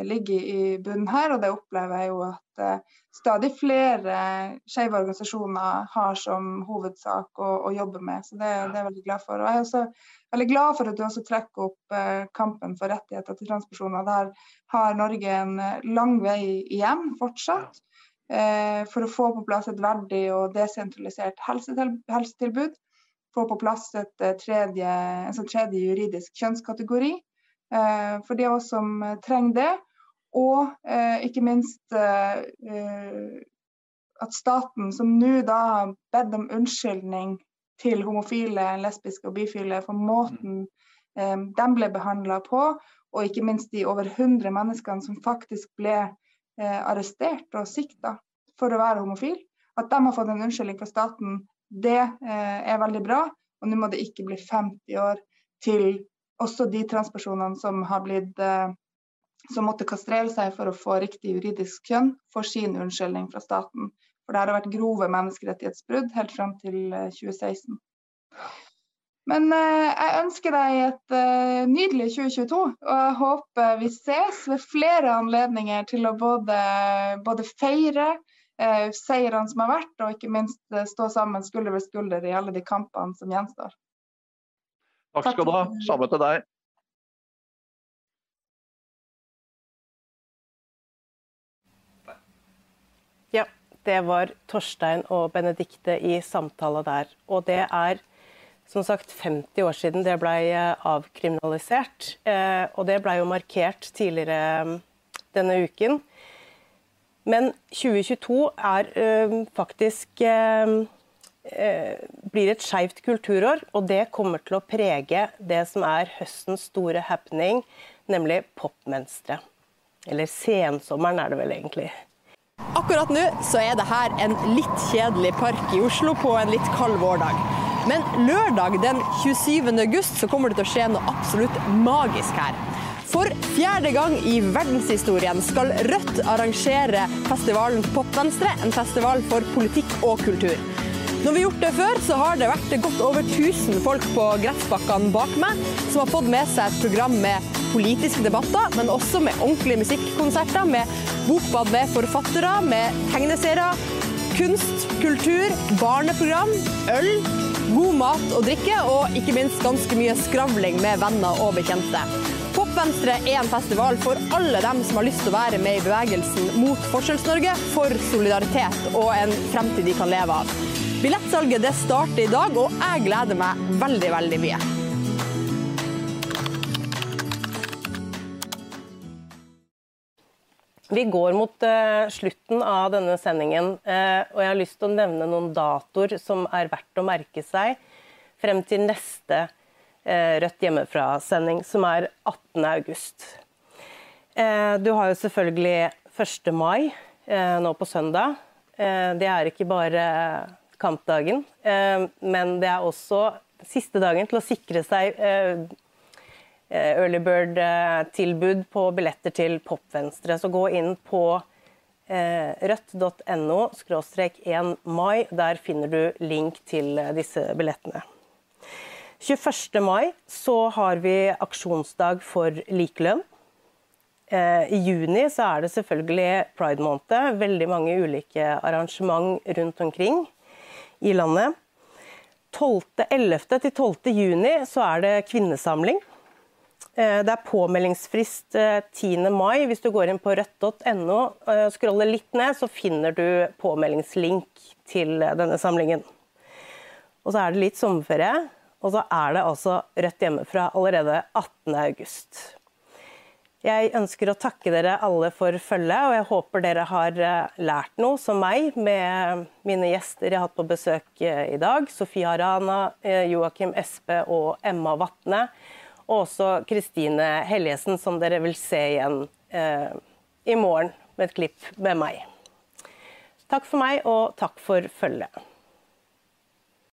ligger i bunnen her. Og det opplever jeg jo at eh, stadig flere skeive organisasjoner har som hovedsak å, å jobbe med. Så det, det, er jeg veldig glad for. Og jeg er også veldig glad for at du også trekker opp eh, kampen for rettigheter til transpersoner. Der har Norge en lang vei igjen fortsatt. for å få på plass et verdig og desentralisert helsetilbud. Få på plass et tredje, en sånn tredje juridisk kjønnskategori. Eh, for de av oss som eh, trenger det. Og eh, ikke minst at staten, som nå da bedt om unnskyldning til homofile, lesbiske og bifile for måten de ble behandla på, og ikke minst de over 100 menneskene som faktisk ble arrestert og sikta for å være homofil. At de har fått en unnskyldning fra staten, det er veldig bra. Og nå må det ikke bli 50 år til også de transpersonene som har blitt eh, som måtte kastrere seg for å få riktig juridisk kjønn, får sin unnskyldning fra staten. For det har vært grove menneskerettighetsbrudd helt fram til 2016. Eh, Men eh, jeg ønsker deg et eh, nydelig 2022, og jeg håper vi ses ved flere anledninger til å både, både feire eh, seirene som har vært, og ikke minst eh, stå sammen skulder ved skulder i alle de kampene som gjenstår. Takk skal du ha. Samme til deg. Ja, det var Torstein og Benedikte i samtale der. Og det er som sagt 50 år siden det ble avkriminalisert. Og det ble jo markert tidligere denne uken. Men 2022 er faktisk blir et skeivt kulturår, og det kommer til å prege det som er høstens store happening, nemlig popmønsteret. Eller sensommeren er det vel egentlig. Akkurat nå så er det her en litt kjedelig park i Oslo på en litt kald vårdag. Men lørdag den 27. august så kommer det til å skje noe absolutt magisk her. For fjerde gang i verdenshistorien skal Rødt arrangere festivalen Popvenstre, en festival for politikk og kultur. Når vi har gjort det før, så har det vært godt over 1000 folk på gressbakkene bak meg som har fått med seg et program med politiske debatter, men også med ordentlige musikkonserter, med bokbad med forfattere, med tegneserier, kunst, kultur, barneprogram, øl, god mat og drikke, og ikke minst ganske mye skravling med venner og bekjente. Popvenstre er en festival for alle dem som har lyst til å være med i bevegelsen mot Forskjells-Norge, for solidaritet og en fremtid de kan leve av. Billettsalget det starter i dag, og jeg gleder meg veldig, veldig mye. Vi går mot uh, slutten av denne sendingen, uh, og jeg har lyst til å nevne noen datoer som er verdt å merke seg frem til neste uh, Rødt hjemmefra-sending, som er 18. august. du har jo selvfølgelig 1. mai nå på søndag. det er ikke bare kampdagen. Eh, men det er også siste dagen til å sikre seg eh, eh, early bird-tilbud på billetter til Popvenstre. Så gå inn på rødt.no 1 mai. Der finner du link til disse billettene. 21. mai så har vi aksjonsdag for likelønn. I juni så er det selvfølgelig pride-måned. Veldig mange ulike arrangement rundt omkring i landet. 11. til 12. juni så er det kvinnesamling. Eh, det er påmeldingsfrist 10. Eh, mai. Hvis du går inn på rødt.no og eh, scroller litt ned, så finner du påmeldingslink til denne samlingen. Og så er det litt sommerferie, og så er det altså Rødt hjemmefra allerede 18. Jeg ønsker å takke dere alle for følget, og jeg håper dere har eh, lært noe, som meg, med mine gjester jeg har hatt på besøk eh, i dag. Sofie Rana, eh, Joakim Espe og Emma Vatne. Og også Kristine Helgesen, som dere vil se igjen eh, i morgen med et klipp med meg. Takk for meg, og takk for følget.